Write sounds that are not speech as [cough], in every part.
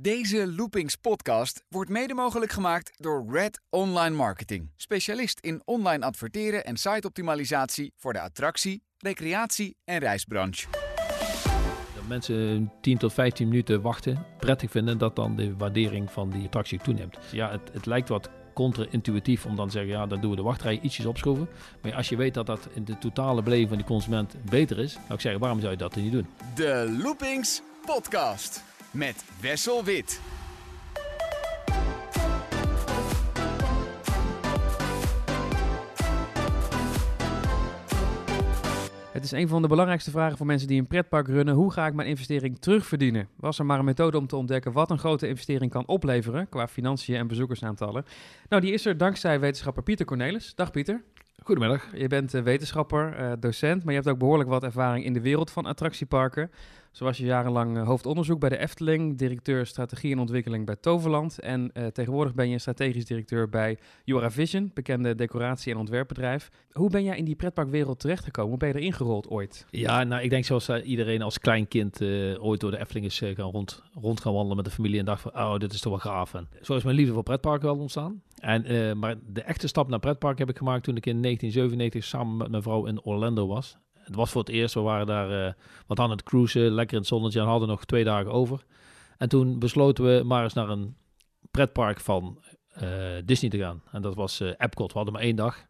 Deze Loopings podcast wordt mede mogelijk gemaakt door Red Online Marketing. Specialist in online adverteren en siteoptimalisatie voor de attractie, recreatie en reisbranche. Dat mensen 10 tot 15 minuten wachten, prettig vinden, dat dan de waardering van die attractie toeneemt. Ja, het, het lijkt wat contra-intuïtief om dan te zeggen, ja, dan doen we de wachtrij ietsjes opschroeven. Maar als je weet dat dat in de totale beleving van die consument beter is, zou ik zeggen, waarom zou je dat dan niet doen? De Loopings podcast met Wessel Wit. Het is een van de belangrijkste vragen voor mensen die een pretpark runnen. Hoe ga ik mijn investering terugverdienen? Was er maar een methode om te ontdekken wat een grote investering kan opleveren qua financiën en bezoekersaantallen? Nou, die is er dankzij wetenschapper Pieter Cornelis. Dag Pieter. Goedemiddag. Je bent eh, wetenschapper, eh, docent, maar je hebt ook behoorlijk wat ervaring in de wereld van attractieparken. Zo was je jarenlang eh, hoofdonderzoek bij de Efteling, directeur strategie en ontwikkeling bij Toverland. En uh, tegenwoordig ben je strategisch directeur bij Vision, bekende decoratie- en ontwerpbedrijf. Hoe ben jij in die pretparkwereld terechtgekomen? Hoe ben je erin gerold ooit? Ja, nou, ik denk zoals uh, iedereen als klein kind ooit door de Efteling is gaan rond, rond gaan wandelen met de familie en dacht van, oh, dit is toch wel gaaf. En zo is mijn liefde voor pretparken wel ontstaan. En, maar de echte stap naar pretpark heb ik gemaakt toen ik in 1997 samen met mijn vrouw in Orlando was. Het was voor het eerst, we waren daar uh, wat aan het cruisen, lekker in het zonnetje en hadden nog twee dagen over. En toen besloten we maar eens naar een pretpark van uh, Disney te gaan. En dat was Epcot. We hadden maar één dag. Ik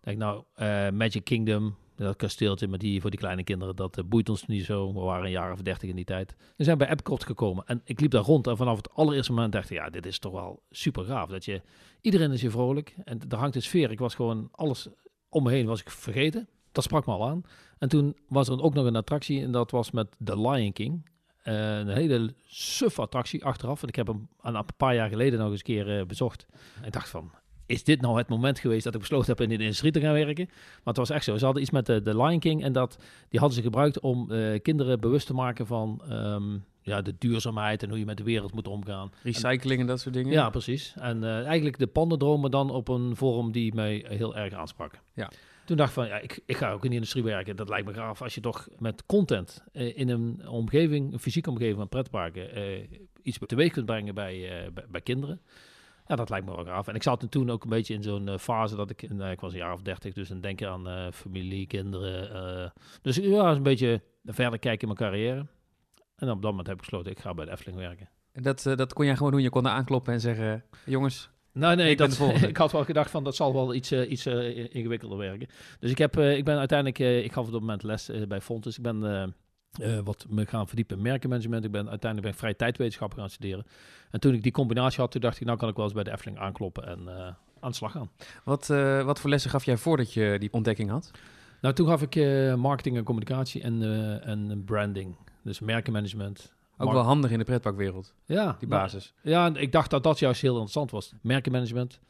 denk nou, Magic Kingdom, dat kasteeltje met die, voor die kleine kinderen, dat boeit ons niet zo. We waren een jaar of dertig in die tijd. We zijn bij Epcot gekomen en ik liep daar rond en vanaf het allereerste moment dacht ik, ja, dit is toch wel super gaaf. Dat je, iedereen is hier vrolijk en er hangt een sfeer. Ik was gewoon, alles om me heen was ik vergeten dat sprak me al aan. En toen was er ook nog een attractie en dat was met The Lion King. Uh, een hele suf attractie achteraf. En ik heb hem een paar jaar geleden nog eens een keer uh, bezocht. En ik dacht van, is dit nou het moment geweest dat ik besloten heb in de industrie te gaan werken? Maar het was echt zo. Ze hadden iets met de, Lion King en dat, die hadden ze gebruikt om uh, kinderen bewust te maken van um, ja, de duurzaamheid en hoe je met de wereld moet omgaan. Recycling en, dat soort dingen? Ja, precies. En eigenlijk de pandendromen dan op een vorm die mij heel erg aansprak. Ja. Toen dacht ik van, ja, ik, ik ga ook in de industrie werken. Dat lijkt me gaaf als je toch met content uh, in een omgeving, een fysieke omgeving van pretparken, iets teweeg kunt brengen bij, bij, bij, kinderen. Ja, dat lijkt me wel gaaf. En ik zat toen ook een beetje in zo'n fase dat ik, nou, ik was een jaar of dertig, dus dan denk je aan familie, kinderen. dus ja, een beetje verder kijken in mijn carrière. En op dat moment heb ik besloten, ik ga bij de Efteling werken. En dat, dat kon jij gewoon doen? Je kon er aankloppen en zeggen, jongens, nou, nee, ik, dat, [laughs] ik had wel gedacht van dat zal wel iets, uh, iets uh, ingewikkelder werken. Dus ik, heb, uh, ik ben uiteindelijk, ik gaf op dat moment les bij Fontes. Ik ben wat me gaan verdiepen in merkenmanagement. Ik ben uiteindelijk ben vrij tijdwetenschappen gaan studeren. En toen ik die combinatie had, toen dacht ik, nou kan ik wel eens bij de Efteling aankloppen en aan de slag gaan. Wat, wat voor lessen gaf jij voordat je die ontdekking had? Nou, toen gaf ik marketing en communicatie en, en branding. Dus merkenmanagement, ook wel handig in de pretparkwereld. Ja, die basis. ja, ik dacht dat dat juist heel interessant was. Merkenmanagement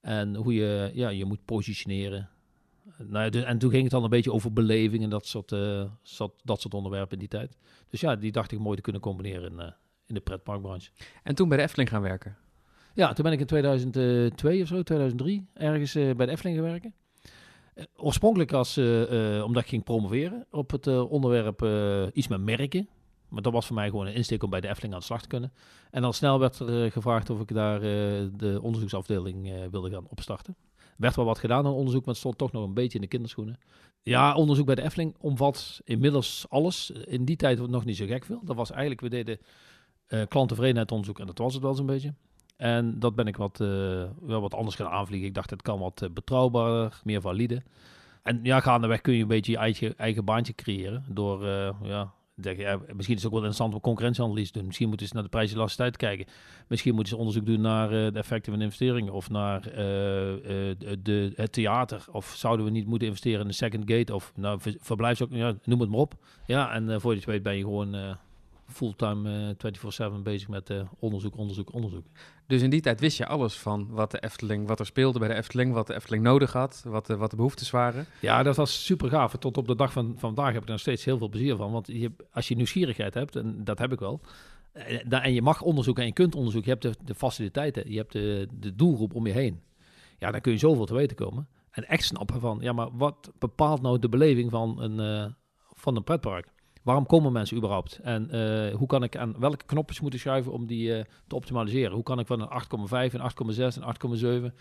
en hoe je ja, je moet positioneren. Nou ja, en toen ging het dan een beetje over beleving en dat soort, uh, dat soort onderwerpen in die tijd. Dus ja, die dacht ik mooi te kunnen combineren in, uh, in de pretparkbranche. En toen bij de Efteling gaan werken? Ja, toen ben ik in 2002 of zo, 2003, ergens uh, bij de Efteling gaan werken. oorspronkelijk als, omdat ik ging promoveren op het onderwerp iets met merken. Maar dat was voor mij gewoon een insteek om bij de Efteling aan de slag te kunnen. En al snel werd er gevraagd of ik daar de onderzoeksafdeling wilde gaan opstarten. Werd wel wat gedaan aan onderzoek, maar het stond toch nog een beetje in de kinderschoenen. Ja, onderzoek bij de Efteling omvat inmiddels alles. In die tijd nog niet zo gek veel. Dat was eigenlijk, we deden klanttevredenheidsonderzoek en dat was het wel zo'n beetje. En dat ben ik wat, wel wat anders gaan aanvliegen. Ik dacht, het kan wat betrouwbaarder, meer valide. En ja, gaandeweg kun je een beetje je eigen, eigen baantje creëren door ja, ja, misschien is het ook wel interessant om concurrentieanalyse te doen. Misschien moeten ze naar de prijs-elasticiteit kijken. Misschien moeten ze onderzoek doen naar uh, de effecten van investeringen of naar uh, uh, de, het theater. Of zouden we niet moeten investeren in de second gate of nou, verblijfs ook, ja, noem het maar op. Ja, en voor je het weet ben je gewoon fulltime 24/7 bezig met onderzoek, onderzoek, onderzoek. Dus in die tijd wist je alles van wat de Efteling, wat er speelde bij de Efteling, wat de Efteling nodig had, wat de, wat de behoeftes waren. Ja, dat was super gaaf. Tot op de dag van, van vandaag heb ik er nog steeds heel veel plezier van. Want je, als je nieuwsgierigheid hebt, en dat heb ik wel, en je mag onderzoeken en je kunt onderzoeken, je hebt de, de faciliteiten, je hebt de, de doelgroep om je heen. Ja, dan kun je zoveel te weten komen. En echt snappen van, ja, maar wat bepaalt nou de beleving van een, uh, van een pretpark? Waarom komen mensen überhaupt? En eh, hoe kan ik aan welke knopjes moeten schuiven om die eh, te optimaliseren? Hoe kan ik van een 8,5, een 8,6 en 8,7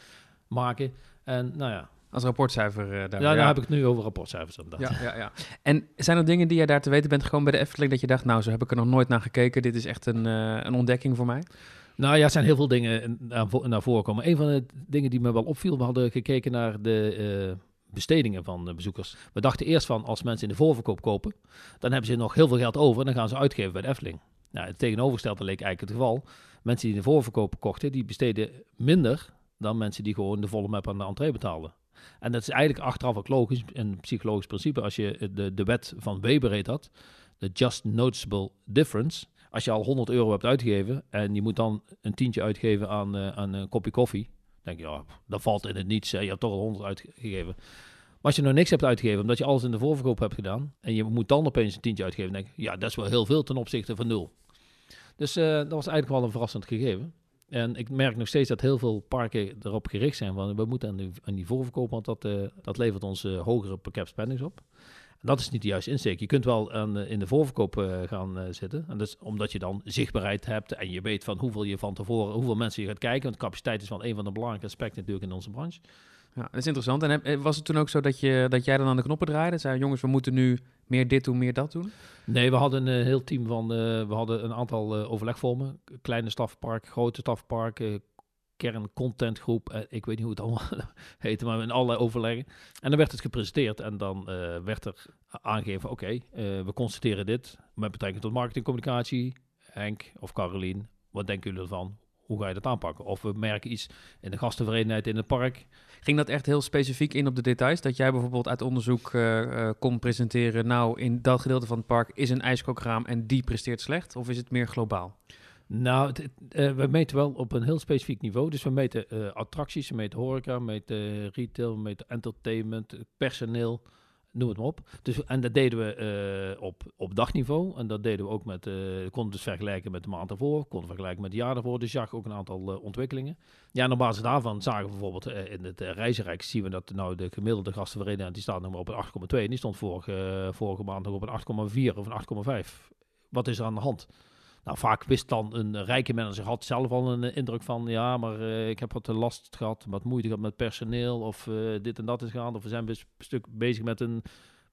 maken? En nou ja. Als rapportcijfer uh, daar. Ja, dan heb ik het nu over rapportcijfers. Ja, ja, ja. En zijn er dingen die jij daar te weten bent gekomen bij de Efteling dat je dacht, nou, zo heb ik er nog nooit naar gekeken. Dit is echt een, een ontdekking voor mij? Nou ja, er zijn heel veel dingen naar voren komen. Een van de dingen die me wel opviel, we hadden gekeken naar de bestedingen van bezoekers. We dachten eerst van, als mensen in de voorverkoop kopen, dan hebben ze nog heel veel geld over en dan gaan ze uitgeven bij de Efteling. Nou, het tegenovergestelde leek eigenlijk het geval. Mensen die in de voorverkoop kochten, die besteden minder dan mensen die gewoon de volle map aan de entree betaalden. En dat is eigenlijk achteraf ook logisch, een psychologisch principe. Als je de, de wet van Weber heet dat, de Just Noticeable Difference. Als je al 100 euro hebt uitgegeven en je moet dan een tientje uitgeven aan, uh, aan een kopje koffie, denk ja, dat valt in het niets. Je hebt toch al 100 uitgegeven. Maar als je nog niks hebt uitgegeven, omdat je alles in de voorverkoop hebt gedaan, en je moet dan opeens een tientje uitgeven, denk je, ja, dat is wel heel veel ten opzichte van nul. Dus uh, dat was eigenlijk wel een verrassend gegeven. En ik merk nog steeds dat heel veel parken erop gericht zijn van we moeten aan die, aan die voorverkoop, want dat, uh, dat levert ons hogere per cap spendings op. En dat is niet de juiste insteek. Je kunt wel aan, in de voorverkoop uh, gaan zitten. En dat is omdat je dan zichtbaarheid hebt en je weet van hoeveel je van tevoren, hoeveel mensen je gaat kijken. Want capaciteit is wel een van de belangrijke aspecten natuurlijk in onze branche. Ja, dat is interessant. En was het toen ook zo dat, je, dat jij dan aan de knoppen draaide? Zei jongens, we moeten nu meer dit doen, meer dat doen? Nee, we hadden een heel team van, uh, we hadden een aantal overlegvormen. Kleine stafpark, grote stafpark, uh, kerncontentgroep. ik weet niet hoe het allemaal [laughs] heette, maar in allerlei overleggen. En dan werd het gepresenteerd en dan werd er aangegeven, oké, we constateren dit met betrekking tot marketingcommunicatie. Henk of Carolien, wat denken jullie ervan? Hoe ga je dat aanpakken? Of we merken iets in de gastenverenigheid in het park Ging dat echt heel specifiek in op de details? Dat jij bijvoorbeeld uit onderzoek uh, kon presenteren... nou, in dat gedeelte van het park is een ijskookraam en die presteert slecht? Of is het meer globaal? Nou, uh, we meten wel op een heel specifiek niveau. Dus we meten uh, attracties, we meten horeca, we meten retail, we meten entertainment, personeel noem het maar op. Dus, en dat deden we op, op dagniveau. En dat deden we ook met, konden dus vergelijken met de maand ervoor, konden vergelijken met het jaar ervoor. Dus zag ook een aantal ontwikkelingen. Ja, en op basis daarvan zagen we bijvoorbeeld in het reizenrijk, zien we dat nou de gemiddelde gastenvereniging, die staat nog maar op een 8,2. En die stond vorige, vorige maand nog op een 8,4 of een 8,5. Wat is er aan de hand? Nou, vaak wist dan een rijke manager, had zelf al een indruk van, ja, maar uh, ik heb wat last gehad, wat moeite gehad met personeel, of dit en dat is gaan, of we zijn een stuk bezig met, een,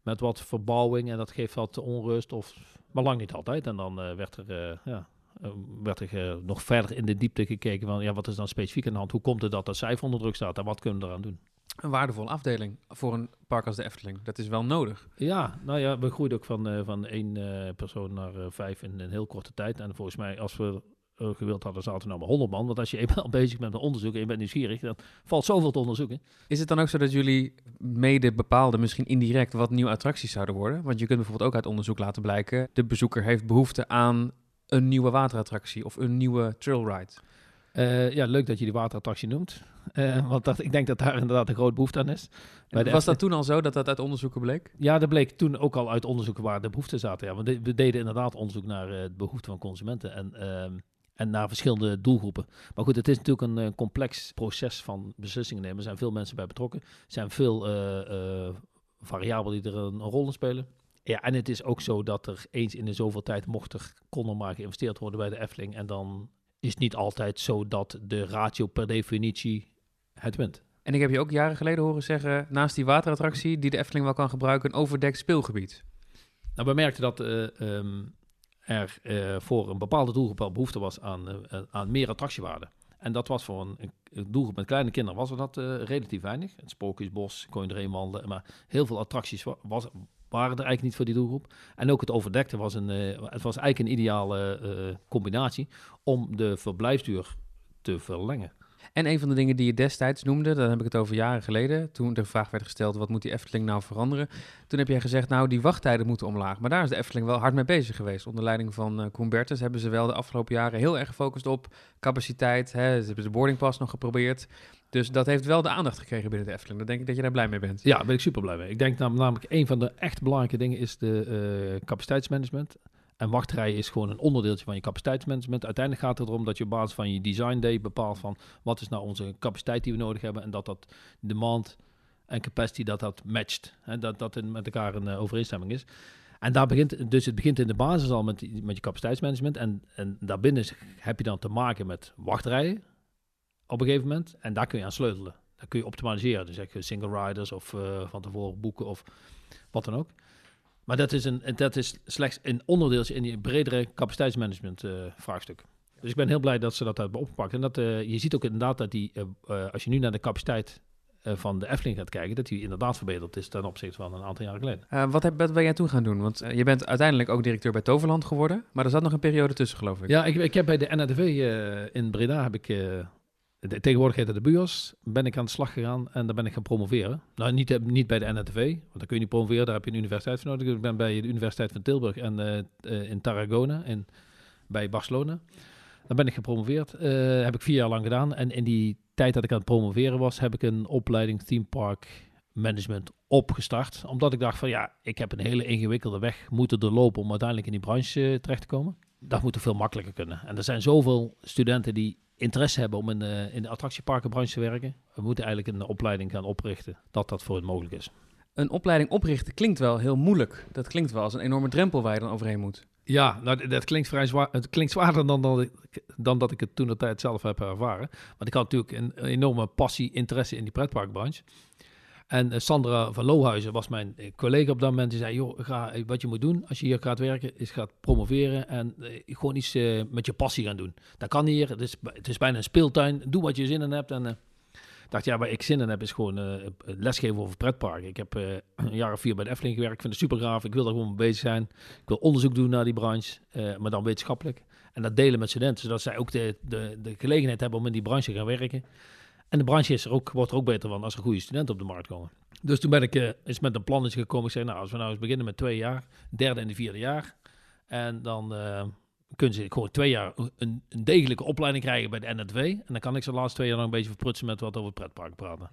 met wat verbouwing en dat geeft wat onrust, of, maar lang niet altijd. En dan werd er, ja, werd er nog verder in de diepte gekeken van, ja, wat is dan specifiek aan de hand? Hoe komt het dat dat cijfer onder druk staat en wat kunnen we eraan doen? Een waardevolle afdeling voor een park als de Efteling. Dat is wel nodig. Ja, nou ja, we groeiden ook van, uh, van één uh, persoon naar uh, vijf in een heel korte tijd. En volgens mij, als we gewild hadden, zaten we nou maar 100 man. Want als je [laughs] eenmaal bezig bent met onderzoek en je bent nieuwsgierig, dan valt zoveel te onderzoeken. Is het dan ook zo dat jullie mede bepaalden, misschien indirect, wat nieuwe attracties zouden worden? Want je kunt bijvoorbeeld ook uit onderzoek laten blijken, de bezoeker heeft behoefte aan een nieuwe waterattractie of een nieuwe trailride. Ja, leuk dat je die waterattractie noemt. Uh, want dat, ik denk dat daar inderdaad een groot behoefte aan is. was dat toen al zo, dat dat uit onderzoeken bleek? Ja, dat bleek toen ook al uit onderzoeken waar de behoeften zaten. Ja, want we deden inderdaad onderzoek naar uh, de behoeften van consumenten en, uh, en naar verschillende doelgroepen. Maar goed, het is natuurlijk een complex proces van beslissingen nemen. Er zijn veel mensen bij betrokken. Er zijn veel variabelen die er een, een rol in spelen. Ja, en het is ook zo dat er eens in de zoveel tijd mocht er, kon er maar geïnvesteerd worden bij de Efteling. En dan is niet altijd zo dat de ratio per definitie het wint. En ik heb je ook jaren geleden horen zeggen, naast die waterattractie die de Efteling wel kan gebruiken, een overdekt speelgebied. Nou, we merkten dat uh, um, er uh, voor een bepaalde doelgroep wel behoefte was aan, uh, aan meer attractiewaarde. En dat was voor een, een, doelgroep met kleine kinderen was er dat relatief weinig. Het Spookjesbos kon je erheen wandelen, maar heel veel attracties was, waren er eigenlijk niet voor die doelgroep. En ook het overdekte was, een, het was eigenlijk een ideale combinatie om de verblijfsduur te verlengen. En een van de dingen die je destijds noemde, dan heb ik het over jaren geleden, toen de vraag werd gesteld, wat moet die Efteling nou veranderen? Toen heb jij gezegd, nou, die wachttijden moeten omlaag. Maar daar is de Efteling wel hard mee bezig geweest. Onder leiding van uh, Koen Bertens hebben ze wel de afgelopen jaren heel erg gefocust op capaciteit. Hè. Ze hebben de boardingpas nog geprobeerd. Dus dat heeft wel de aandacht gekregen binnen de Efteling. Dan denk ik dat je daar blij mee bent. Ja, daar ben ik super blij mee. Ik denk namelijk, een van de echt belangrijke dingen is de uh, capaciteitsmanagement. En wachtrijen is gewoon een onderdeeltje van je capaciteitsmanagement. Uiteindelijk gaat het erom dat je op basis van je design day bepaalt van wat is nou onze capaciteit die we nodig hebben. En dat dat demand en capacity dat dat matcht. Hè, dat dat met elkaar een uh, overeenstemming is. En daar begint, dus het begint in de basis al met, met je capaciteitsmanagement. En, en daarbinnen heb je dan te maken met wachtrijen op een gegeven moment. En daar kun je aan sleutelen. Daar kun je optimaliseren. Dus zeg je single riders of uh, van tevoren boeken of wat dan ook. Maar dat is, een, dat is slechts een onderdeeltje in die bredere capaciteitsmanagement uh, vraagstuk. Dus ik ben heel blij dat ze dat hebben opgepakt. En dat, uh, je ziet ook inderdaad dat die, als je nu naar de capaciteit van de Efteling gaat kijken, dat die inderdaad verbeterd is ten opzichte van een aantal jaren geleden. Wat, heb, wat ben jij toen gaan doen? Want je bent uiteindelijk ook directeur bij Toverland geworden, maar er zat nog een periode tussen, geloof ik. Ja, ik, ik heb bij de uh, in Breda, heb ik, de, tegenwoordig de BUOS, ben ik aan de slag gegaan en daar ben ik gaan promoveren. Nou, niet, niet bij de NRTV, want dan kun je niet promoveren, daar heb je een universiteit voor nodig. Ik ben bij de Universiteit van Tilburg en in Tarragona, in, bij Barcelona. Dan ben ik gepromoveerd. heb ik vier jaar lang gedaan. En in die tijd dat ik aan het promoveren was, heb ik een opleiding theme park management opgestart. Omdat ik dacht van ja, ik heb een hele ingewikkelde weg moeten doorlopen om uiteindelijk in die branche eh, terecht te komen. Dat moet toch veel makkelijker kunnen. En er zijn zoveel studenten die interesse hebben om in de, in de attractieparkenbranche te werken. We moeten eigenlijk een opleiding gaan oprichten dat dat voor het mogelijk is. Een opleiding oprichten klinkt wel heel moeilijk. Dat klinkt wel als een enorme drempel waar je dan overheen moet. Ja, nou, dat klinkt vrij zwaar. Het klinkt zwaarder dan, dan, dan dat ik het toen de tijd zelf heb ervaren. Want ik had natuurlijk een enorme passie, interesse in die pretparkbranche. En uh, Sandra van Lohuizen was mijn eh, collega op dat moment. Die zei, joh, ga, eh, wat je moet doen als je hier gaat werken, is gaat promoveren en gewoon iets met je passie gaan doen. Dat kan hier, het is, het is bijna een speeltuin. Doe wat je zin in hebt en dacht, ja, waar ik zin in heb, is gewoon lesgeven over pretparken. Ik heb uh, [clears throat] een jaar of vier bij de Efteling gewerkt. Ik vind het super gaaf. Ik wil er gewoon mee bezig zijn. Ik wil onderzoek doen naar die branche, maar dan wetenschappelijk. En dat delen met studenten, zodat zij ook de, de, de gelegenheid hebben om in die branche te gaan werken. En de branche is er ook, wordt er ook beter van als er goede studenten op de markt komen. Dus toen ben ik uh, met een plannetje gekomen. Ik zei, nou, als we nou eens beginnen met twee jaar, derde en de vierde jaar. En dan kunnen ze gewoon twee jaar een, een, degelijke opleiding krijgen bij de NNW. En dan kan ik ze de laatste twee jaar nog een beetje verprutsen met wat over het pretpark praten.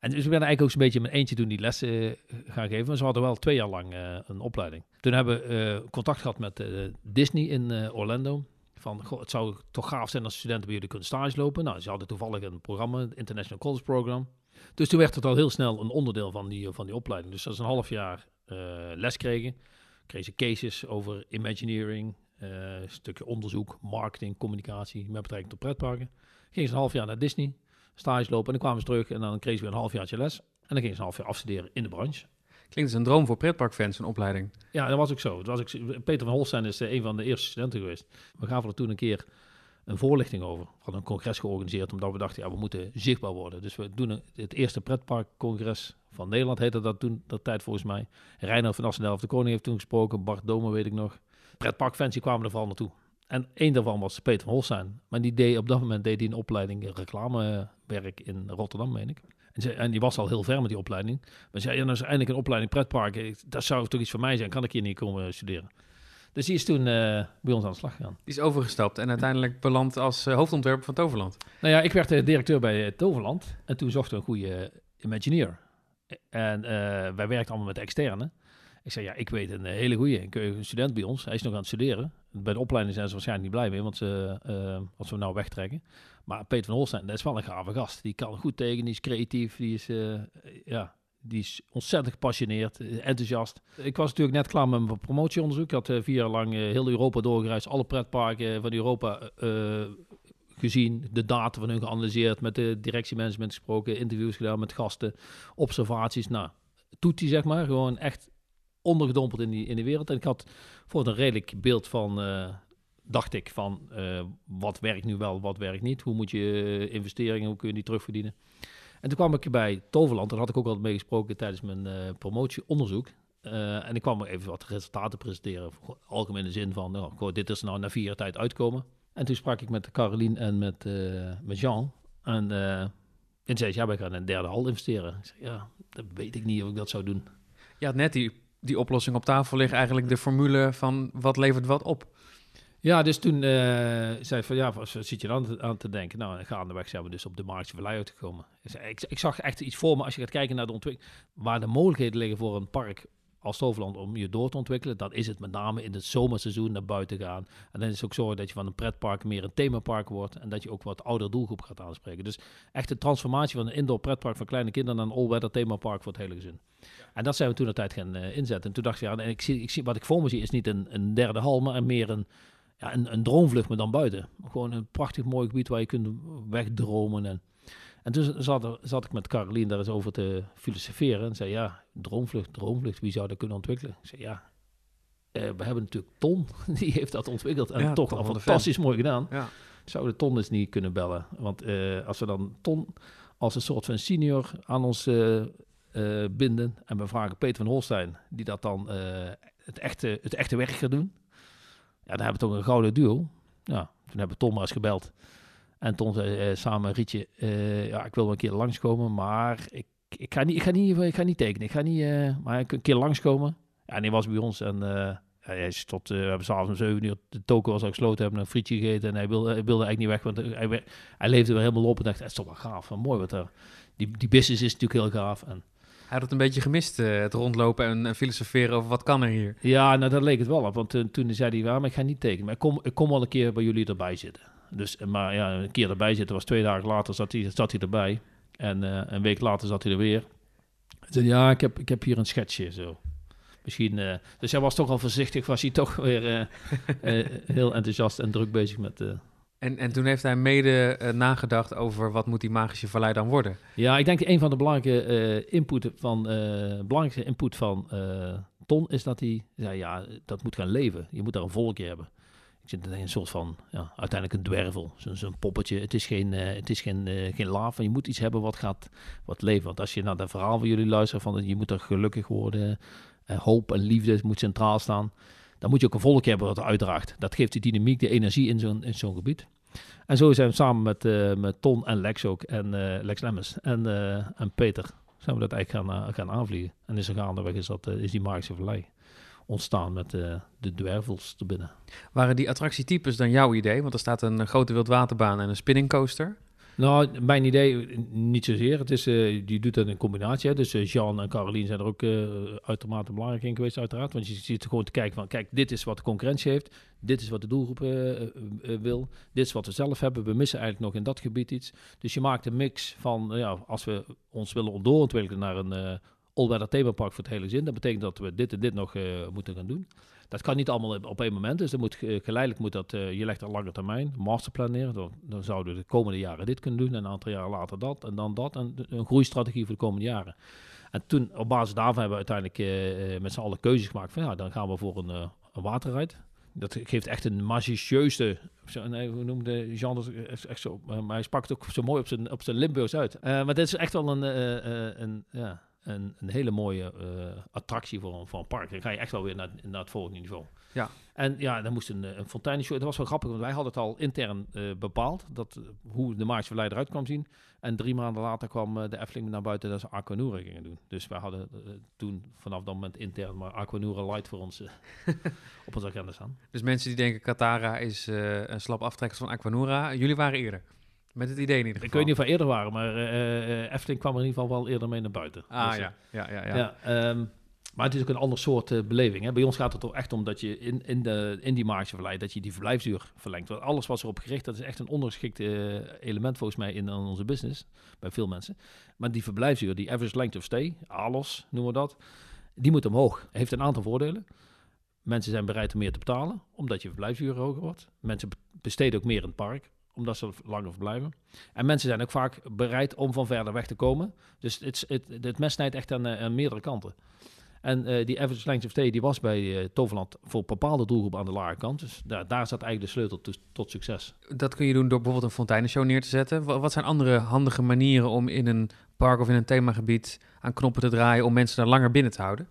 En dus ik ben eigenlijk ook een beetje met eentje toen die lessen uh, gaan geven. Maar ze hadden wel twee jaar lang een opleiding. Toen hebben we contact gehad met Disney in Orlando. Van, het zou toch gaaf zijn als studenten bij jullie kunnen stage lopen. Nou, ze hadden toevallig een programma, het International College Program. Dus toen werd het al heel snel een onderdeel van die, van die opleiding. Dus dat is een half jaar les kregen. Kregen ze cases over Imagineering, uh, stukje onderzoek, marketing, communicatie met betrekking tot pretparken. Ging ze een half jaar naar Disney, stage lopen en dan kwamen ze terug en dan kreeg ze weer een half jaartje les. En dan ging ze een half jaar afstuderen in de branche. Klinkt als een droom voor pretparkfans, een opleiding. Ja, dat was ook zo. Dat was Peter van Holstein is uh, een van de eerste studenten geweest. We gaven er toen een keer een voorlichting over. We hadden een congres georganiseerd omdat we dachten, ja, we moeten zichtbaar worden. Dus we doen het eerste pretparkcongres van Nederland, heette dat toen, dat tijd volgens mij. Reiner van Assendelft de Koning heeft toen gesproken, Bart Domen weet ik nog pretparkfans die kwamen er vooral naartoe. En één daarvan was Peter van Holstein. Maar die deed op dat moment deed hij een opleiding reclamewerk in Rotterdam, meen ik. En, en, die was al heel ver met die opleiding. Maar zei, ja, nou is eindelijk een opleiding pretparken. Dat zou toch iets voor mij zijn. Kan ik hier niet komen studeren? Dus die is toen uh, bij ons aan de slag gegaan. Die is overgestapt en uiteindelijk beland als uh, hoofdontwerper van Toverland. Nou ja, ik werd uh, directeur bij Toverland. En toen zochten we een goede Imagineer. En wij werkten allemaal met externe. Ik zei, ja, ik weet een hele goede een student bij ons. Hij is nog aan het studeren. Bij de opleiding zijn ze waarschijnlijk niet blij mee, want ze, uh, als we nou wegtrekken. Maar Peter van Holstein, dat is wel een gave gast. Die kan goed tegen, die is creatief, die is, uh, ja, die is ontzettend gepassioneerd, enthousiast. Ik was natuurlijk net klaar met mijn promotieonderzoek. Ik had vier jaar lang heel Europa doorgereisd, alle pretparken van Europa gezien, de data van hun geanalyseerd, met de directiemanagement gesproken, interviews gedaan met gasten, observaties. Nou, toetie zeg maar, gewoon echt ondergedompeld in die, in de wereld. En ik had voor een redelijk beeld van, uh, dacht ik, van uh, wat werkt nu wel, wat werkt niet. Hoe moet je uh, investeringen, hoe kun je die terugverdienen. En toen kwam ik bij Toverland, daar had ik ook al mee gesproken tijdens mijn promotieonderzoek. en ik kwam even wat resultaten presenteren, algemene zin van, nou, goh, dit is nou na vier jaar tijd uitkomen. En toen sprak ik met Caroline en met, met Jean. En, en zei ja, wij gaan een derde hal investeren. Ik ja, dat weet ik niet of ik dat zou doen. Ja, net die die oplossing op tafel ligt, eigenlijk de formule van wat levert wat op. Ja, dus toen uh, zei van ja, wat zit je dan aan te denken? Nou, gaandeweg zijn we dus op de markt Vallei uitgekomen. Ik, ik, zag echt iets voor me als je gaat kijken naar de ontwikkeling, waar de mogelijkheden liggen voor een park als Toverland om je door te ontwikkelen, dan is het met name in het zomerseizoen naar buiten gaan. En dan is het ook zo dat je van een pretpark meer een themapark wordt en dat je ook wat ouder doelgroep gaat aanspreken. Dus echt de transformatie van een indoor pretpark voor kleine kinderen naar een all-weather themapark voor het hele gezin. En dat zijn we toen de tijd gaan uh, inzetten. En toen dacht ik, ja, ik zie, ik zie, wat ik voor me zie is niet een, een derde hal, maar meer een, ja, een, een droomvlucht, maar dan buiten. Gewoon een prachtig mooi gebied waar je kunt wegdromen en en toen zat, zat ik met Carolien daar eens over te filosoferen. En zei, ja, droomvlucht, droomvlucht, wie zou dat kunnen ontwikkelen? Ik zei, ja, uh, we hebben natuurlijk Ton, [laughs] die heeft dat ontwikkeld. En toch al fantastisch mooi gedaan. Ja. Zouden Ton eens niet kunnen bellen? Want uh, als we dan Ton als een soort van senior aan ons uh, binden... en we vragen Peter van Holstein, die dat dan het, echte, het echte werk gaat doen... ja, dan hebben we toch een gouden duo. Ja, toen hebben we Ton maar eens gebeld... En toen zei uh, samen Rietje, uh, ja, ik wil wel een keer langskomen, maar ik, ik, ga, niet, ik, ga, niet, ik ga niet tekenen. Ik ga niet, uh, maar ik een keer langskomen. Ja, en hij was bij ons en hij is tot, we hebben s'avonds om 7 uur, de token was al gesloten, hebben een frietje gegeten en hij wilde, hij wilde eigenlijk niet weg, want hij, hij leefde weer helemaal op en dacht, het is toch wel gaaf, mooi wat er. Die, die business is natuurlijk heel gaaf. En, hij had het een beetje gemist, het rondlopen en, filosoferen over wat kan er hier. Ja, nou dat leek het wel op. Want toen zei hij, waarom ik ga niet tekenen. Maar ik kom, ik kom wel een keer bij jullie erbij zitten. Dus, maar ja, een keer erbij zitten was twee dagen later zat hij, zat hij erbij. En uh, een week later zat hij er weer. Zei, ja, ik heb, ik heb hier een schetsje zo. Misschien, uh, dus hij was toch al voorzichtig, was hij toch weer uh, [laughs] heel enthousiast en druk bezig met... En, en toen heeft hij mede nagedacht over wat moet die magische vallei dan worden? Ja, ik denk een van de belangrijke input van, belangrijkste input van Ton is dat hij zei, ja, dat moet gaan leven. Je moet daar een volkje hebben zit een soort van, ja, uiteindelijk een dwervel. Zo'n poppetje. Het is geen, uh, het is geen, uh, geen laaf. Je moet iets hebben wat gaat wat leven. Want als je naar het verhaal van jullie luistert, van je moet er gelukkig worden. Uh, hoop en liefde moet centraal staan. Dan moet je ook een volk hebben wat uitdraagt. Dat geeft de dynamiek, de energie in zo'n zo'n gebied. En zo zijn we samen met, met Ton en Lex ook. En Lex Lemmens en, en Peter zijn we dat eigenlijk gaan, gaan aanvliegen. En is er gaandeweg is, dat, is die magische vallei ontstaan met de, de dwervels te binnen. Waren die attractietypes dan jouw idee? Want er staat een grote wildwaterbaan en een spinningcoaster. Nou, mijn idee niet zozeer. Het is, uh, die doet dat in combinatie. Hè. Dus uh, Jean en Caroline zijn er ook uh, uitermate belangrijk in geweest, uiteraard. Want je ziet gewoon te kijken van, kijk, dit is wat de concurrentie heeft. Dit is wat de doelgroep wil. Dit is wat we zelf hebben. We missen eigenlijk nog in dat gebied iets. Dus je maakt een mix van, ja, als we ons willen doorontwikkelen naar een all-weather themapark voor het hele zin. Dat betekent dat we dit en dit nog uh, moeten gaan doen. Dat kan niet allemaal op één moment. Dus dat moet, uh, geleidelijk moet dat, uh, je legt een lange termijn, masterplan neer. Dan, dan, zouden we de komende jaren dit kunnen doen. En een aantal jaren later dat. En dan dat. En een groeistrategie voor de komende jaren. En toen, op basis daarvan hebben we uiteindelijk met z'n allen keuzes gemaakt. Van ja, dan gaan we voor een, een waterrijd. Dat geeft echt een magicieuze, nee, hoe noemde Jean dat? Echt zo, maar hij sprak het ook zo mooi op zijn, op zijn Limburgs uit. maar dit is echt wel een, een ja, een, een hele mooie uh, attractie voor een, voor een park. Dan ga je echt wel weer naar, naar het volgende niveau. Ja. En ja, dan moest een, een fonteinenshow. Dat was wel grappig, want wij hadden het al intern uh, bepaald. Dat, hoe de Maartse Verleider eruit kwam zien. En drie maanden later kwam uh, de Efteling naar buiten dat ze Aquanura gingen doen. Dus wij hadden toen vanaf dat moment intern maar Aquanura Light voor ons [laughs] op onze agenda staan. Dus mensen die denken Katara is een slap aftrekker van Aquanura. Jullie waren eerder. Met het idee in ieder geval. Ik weet niet of we eerder waren, maar uh, Efteling kwam er in ieder geval wel eerder mee naar buiten. Ah dus, ja, ja, ja. ja. ja um, maar het is ook een ander soort uh, beleving. Hè. Bij ons gaat het toch echt om dat je in, in, de, in die margeverleid, dat je die verblijfsuur verlengt. Want alles was erop gericht, dat is echt een ondergeschikt element volgens mij in onze business, bij veel mensen. Maar die verblijfsuur, die average length of stay, ALOS noemen we dat, die moet omhoog. Heeft een aantal voordelen. Mensen zijn bereid om meer te betalen, omdat je verblijfsuur hoger wordt. Mensen besteden ook meer in het park omdat ze langer verblijven. En mensen zijn ook vaak bereid om van verder weg te komen. Dus het, het, het mes snijdt echt aan, eh, meerdere kanten. En uh, die average length of stay die was bij uh, Toverland voor bepaalde doelgroepen aan de lage kant. Dus daar, daar zat eigenlijk de sleutel tot succes. Dat kun je doen door bijvoorbeeld een fonteinenshow neer te zetten. Wat zijn andere handige manieren om in een park of in een themagebied aan knoppen te draaien om mensen daar langer binnen te houden?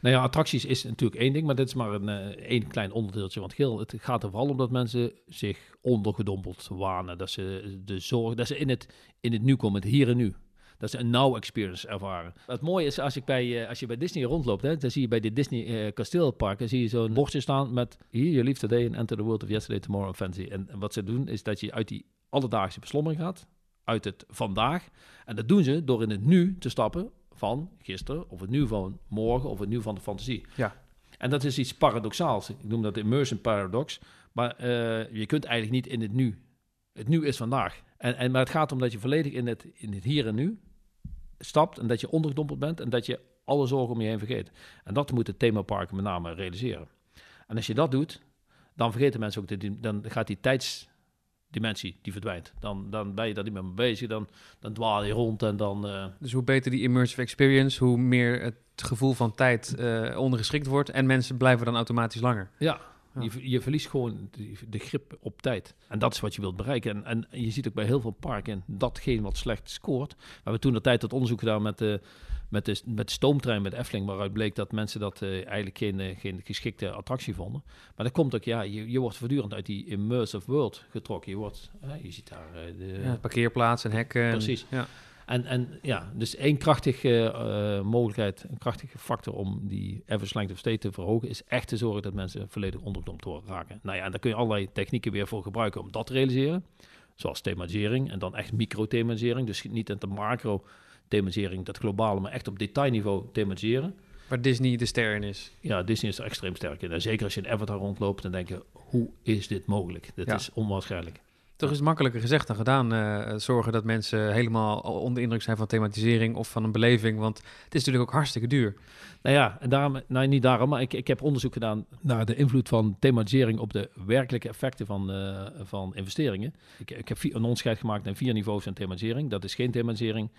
Nou ja, attracties is natuurlijk één ding, maar dit is maar een uh, één klein onderdeeltje. Want heel, het gaat er vooral om dat mensen zich ondergedompeld wanen. Dat ze de zorg, dat ze in het, in het nu komen, het hier en nu. Dat ze een now experience ervaren. Het mooie is, als, ik bij, uh, als je bij Disney rondloopt, hè, dan zie je bij de Disney uh, kasteelparken zie je zo'n bordje staan met hier, your live today and enter the world of yesterday, tomorrow and fancy. En, en wat ze doen, is dat je uit die alledaagse beslommering gaat, uit het vandaag. En dat doen ze door in het nu te stappen van gisteren, of het nieuw van morgen, of het nieuw van de fantasie. Ja. En dat is iets paradoxaals. Ik noem dat immersion paradox. Maar eh, je kunt eigenlijk niet in het nu. Het nu is vandaag. En, en, maar het gaat om dat je volledig in het, in het hier en nu stapt en dat je ondergedompeld bent en dat je alle zorgen om je heen vergeet. En dat moet het themapark met name realiseren. En als je dat doet, dan vergeten mensen ook, dat dan gaat die tijdsdimensie, die verdwijnt. Dan, dan ben je daar niet meer mee bezig, dan, dan dwaal je rond en dan... Uh... Dus hoe beter die immersive experience, hoe meer het gevoel van tijd uh, ondergeschikt wordt en mensen blijven dan automatisch langer. Ja, je, je, verliest gewoon de, de, grip op tijd. En dat is wat je wilt bereiken. En, en je ziet ook bij heel veel parken datgene wat slecht scoort. We hebben toen de tijd dat onderzoek gedaan met de, met de, met de stoomtrein met Efteling, waaruit bleek dat mensen dat uh, eigenlijk geen, uh, geen geschikte attractie vonden. Maar dat komt ook, ja, je, je wordt voortdurend uit die immersive world getrokken. Je, wordt, uh, je ziet daar de ja, parkeerplaats en hekken. Precies. Ja. En, en ja, dus één krachtige uh, mogelijkheid, een krachtige factor om die average length of stay te verhogen, is echt te zorgen dat mensen volledig onderdompt raken. Nou ja, en daar kun je allerlei technieken weer voor gebruiken om dat te realiseren. Zoals thematisering en dan echt micro-thematisering. Dus niet in de macro-thematisering, dat globale, maar echt op detailniveau thematiseren. Waar Disney de ster in is. Ja, Disney is er extreem sterk in. En zeker als je in Avatar rondloopt, dan denk je, hoe is dit mogelijk? Dit Ja. is onwaarschijnlijk. Toch is makkelijker gezegd dan gedaan. eh, zorgen dat mensen helemaal onder indruk zijn van thematisering of van een beleving. Want het is natuurlijk ook hartstikke duur. Nou ja, en daarom, nou niet daarom, maar ik, ik heb onderzoek gedaan naar de invloed van thematisering op de werkelijke effecten van, eh, van investeringen. Ik, ik heb vier, een onderscheid gemaakt naar vier niveaus van thematisering. Dat is geen thematisering,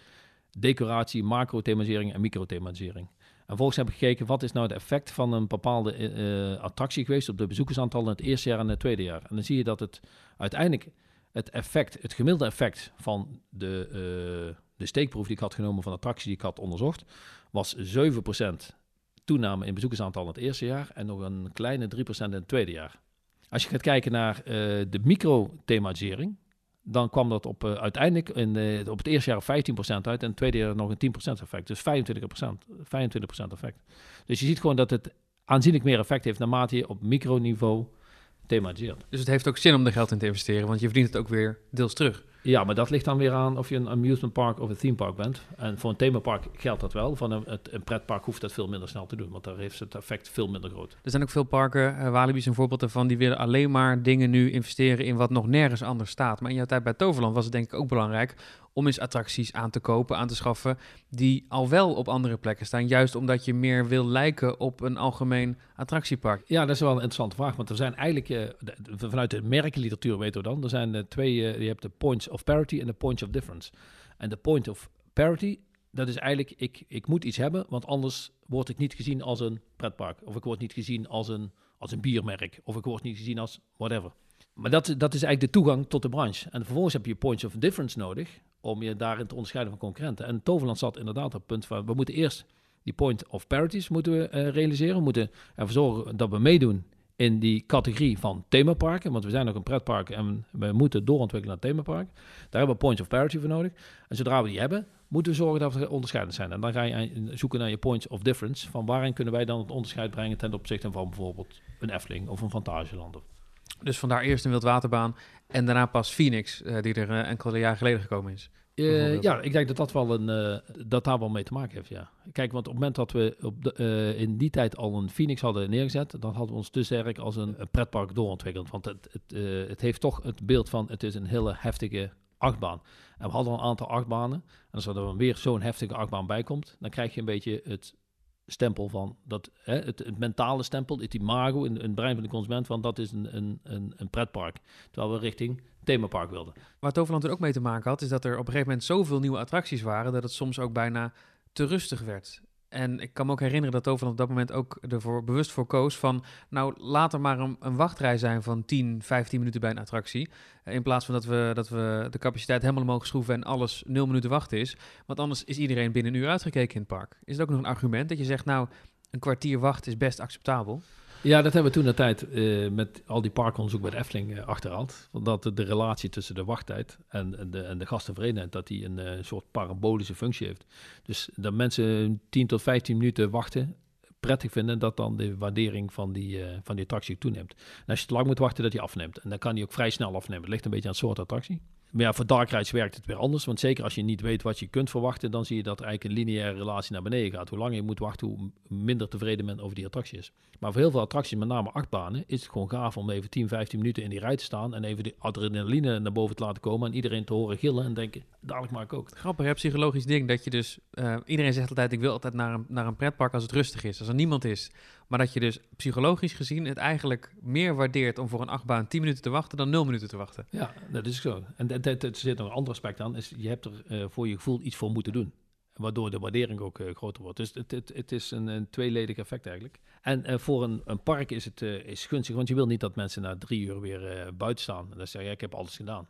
decoratie, macro-thematisering en micro-thematisering. En vervolgens heb ik gekeken, wat is nou het effect van een bepaalde eh, attractie geweest op de bezoekersaantallen in het eerste jaar en het tweede jaar. En dan zie je dat het uiteindelijk het effect, het gemiddelde effect van de, eh, de steekproef die ik had genomen van de attractie die ik had onderzocht, was 7% toename in bezoekersaantal in het eerste jaar en nog een kleine 3% in het tweede jaar. Als je gaat kijken naar eh, de micro-thematisering, dan kwam dat op, eh, uiteindelijk in, op het eerste jaar op 15% uit en het tweede jaar nog een 10% effect. Dus 25%, 25% effect. Dus je ziet gewoon dat het aanzienlijk meer effect heeft naarmate je op microniveau Dus het heeft ook zin om er geld in te investeren. Want je verdient het ook weer deels terug. Ja, maar dat ligt dan weer aan of je een amusement park of een theme park bent. En voor een themapark geldt dat wel. Van een, een pretpark hoeft dat veel minder snel te doen, want daar heeft het effect veel minder groot. Er zijn ook veel parken, uh, Walibi is een voorbeeld daarvan, die willen alleen maar dingen nu investeren in wat nog nergens anders staat. Maar in jouw tijd bij Toverland was het denk ik ook belangrijk om eens attracties aan te kopen, aan te schaffen, die al wel op andere plekken staan. Juist omdat je meer wil lijken op een algemeen attractiepark. Ja, dat is wel een interessante vraag. Want er zijn eigenlijk, uh, de, vanuit de merkenliteratuur weten we dan, er zijn uh, twee, je hebt de points of parity en de points of difference. En de point of parity, dat is eigenlijk, ik, ik moet iets hebben, want anders word ik niet gezien als een pretpark. Of ik word niet gezien als een, als een biermerk. Of ik word niet gezien als whatever. Maar dat, dat is eigenlijk de toegang tot de branche. En vervolgens heb je points of difference nodig om je daarin te onderscheiden van concurrenten. En Toverland zat inderdaad op het punt van, we moeten eerst die point of parities moeten we uh, realiseren. We moeten ervoor zorgen dat we meedoen in die categorie van themaparken. Want we zijn nog een pretpark en we moeten doorontwikkelen naar themapark. Daar hebben we points of parity voor nodig. En zodra we die hebben, moeten we zorgen dat we onderscheidend zijn. En dan ga je zoeken naar je points of difference. Van waarin kunnen wij dan het onderscheid brengen ten opzichte van bijvoorbeeld een Efteling of een Fantageland. Dus vandaar eerst een wildwaterbaan en daarna pas Phoenix, uh, die er uh, enkele jaren geleden gekomen is. Uh, ja, ik denk dat dat wel een uh, dat daar wel mee te maken heeft. Ja. Kijk, want op het moment dat we op de, uh, in die tijd al een Phoenix hadden neergezet, dan hadden we ons te sterk als een, een pretpark doorontwikkeld. Want het, het, het heeft toch het beeld van het is een hele heftige achtbaan. En we hadden al een aantal achtbanen. En als er dan weer zo'n heftige achtbaan bij komt, dan krijg je een beetje het stempel van dat hè, het, het, mentale stempel, het imago in, in het brein van de consument van dat is een, een, een, een pretpark. Terwijl we richting themapark wilden. Waar Toverland er ook mee te maken had, is dat er op een gegeven moment zoveel nieuwe attracties waren dat het soms ook bijna te rustig werd. En ik kan me ook herinneren dat Toverland op dat moment ook ervoor bewust voor koos van... nou, laat er maar een, een wachtrij zijn van 10, 15 minuten bij een attractie. In plaats van dat we, dat we de capaciteit helemaal mogen schroeven en alles 0 minuten wachten is. Want anders is iedereen binnen een uur uitgekeken in het park. Is het ook nog een argument dat je zegt, nou, een kwartier wachten is best acceptabel? Ja, dat hebben we toen de tijd uh, met al die parkonderzoek bij de Efteling uh, achterhaald. Dat de, relatie tussen de wachttijd en, de, en de gasttevredenheid, dat die een uh, soort parabolische functie heeft. Dus dat mensen 10 tot 15 minuten wachten, prettig vinden, dat dan de waardering van die, van die attractie toeneemt. En als je te lang moet wachten, dat die afneemt. En dan kan die ook vrij snel afnemen. Het ligt een beetje aan het soort attractie. Maar ja, voor dark rides werkt het weer anders. Want zeker als je niet weet wat je kunt verwachten, dan zie je dat eigenlijk een lineaire relatie naar beneden gaat. Hoe langer je moet wachten, hoe minder tevreden men over die attractie is. Maar voor heel veel attracties, met name achtbanen, is het gewoon gaaf om even 10, 15 minuten in die rij te staan en even de adrenaline naar boven te laten komen en iedereen te horen gillen en denken, dadelijk maak ik ook. Grappig, hè? psychologisch ding dat je dus... eh, iedereen zegt altijd, ik wil altijd naar een, naar een pretpark als het rustig is, als er niemand is. Maar dat je dus psychologisch gezien het eigenlijk meer waardeert om voor een achtbaan 10 minuten te wachten dan 0 minuten te wachten. Ja, dat is zo. En er zit nog een ander aspect aan, is je hebt er eh, voor je gevoel iets voor moeten doen. Waardoor de waardering ook eh, groter wordt. Dus het, het, is een, een tweeledig effect eigenlijk. En eh, voor een, een park is het is gunstig, want je wil niet dat mensen na drie uur weer buiten staan. En dan zeggen, ja, ik heb alles gedaan.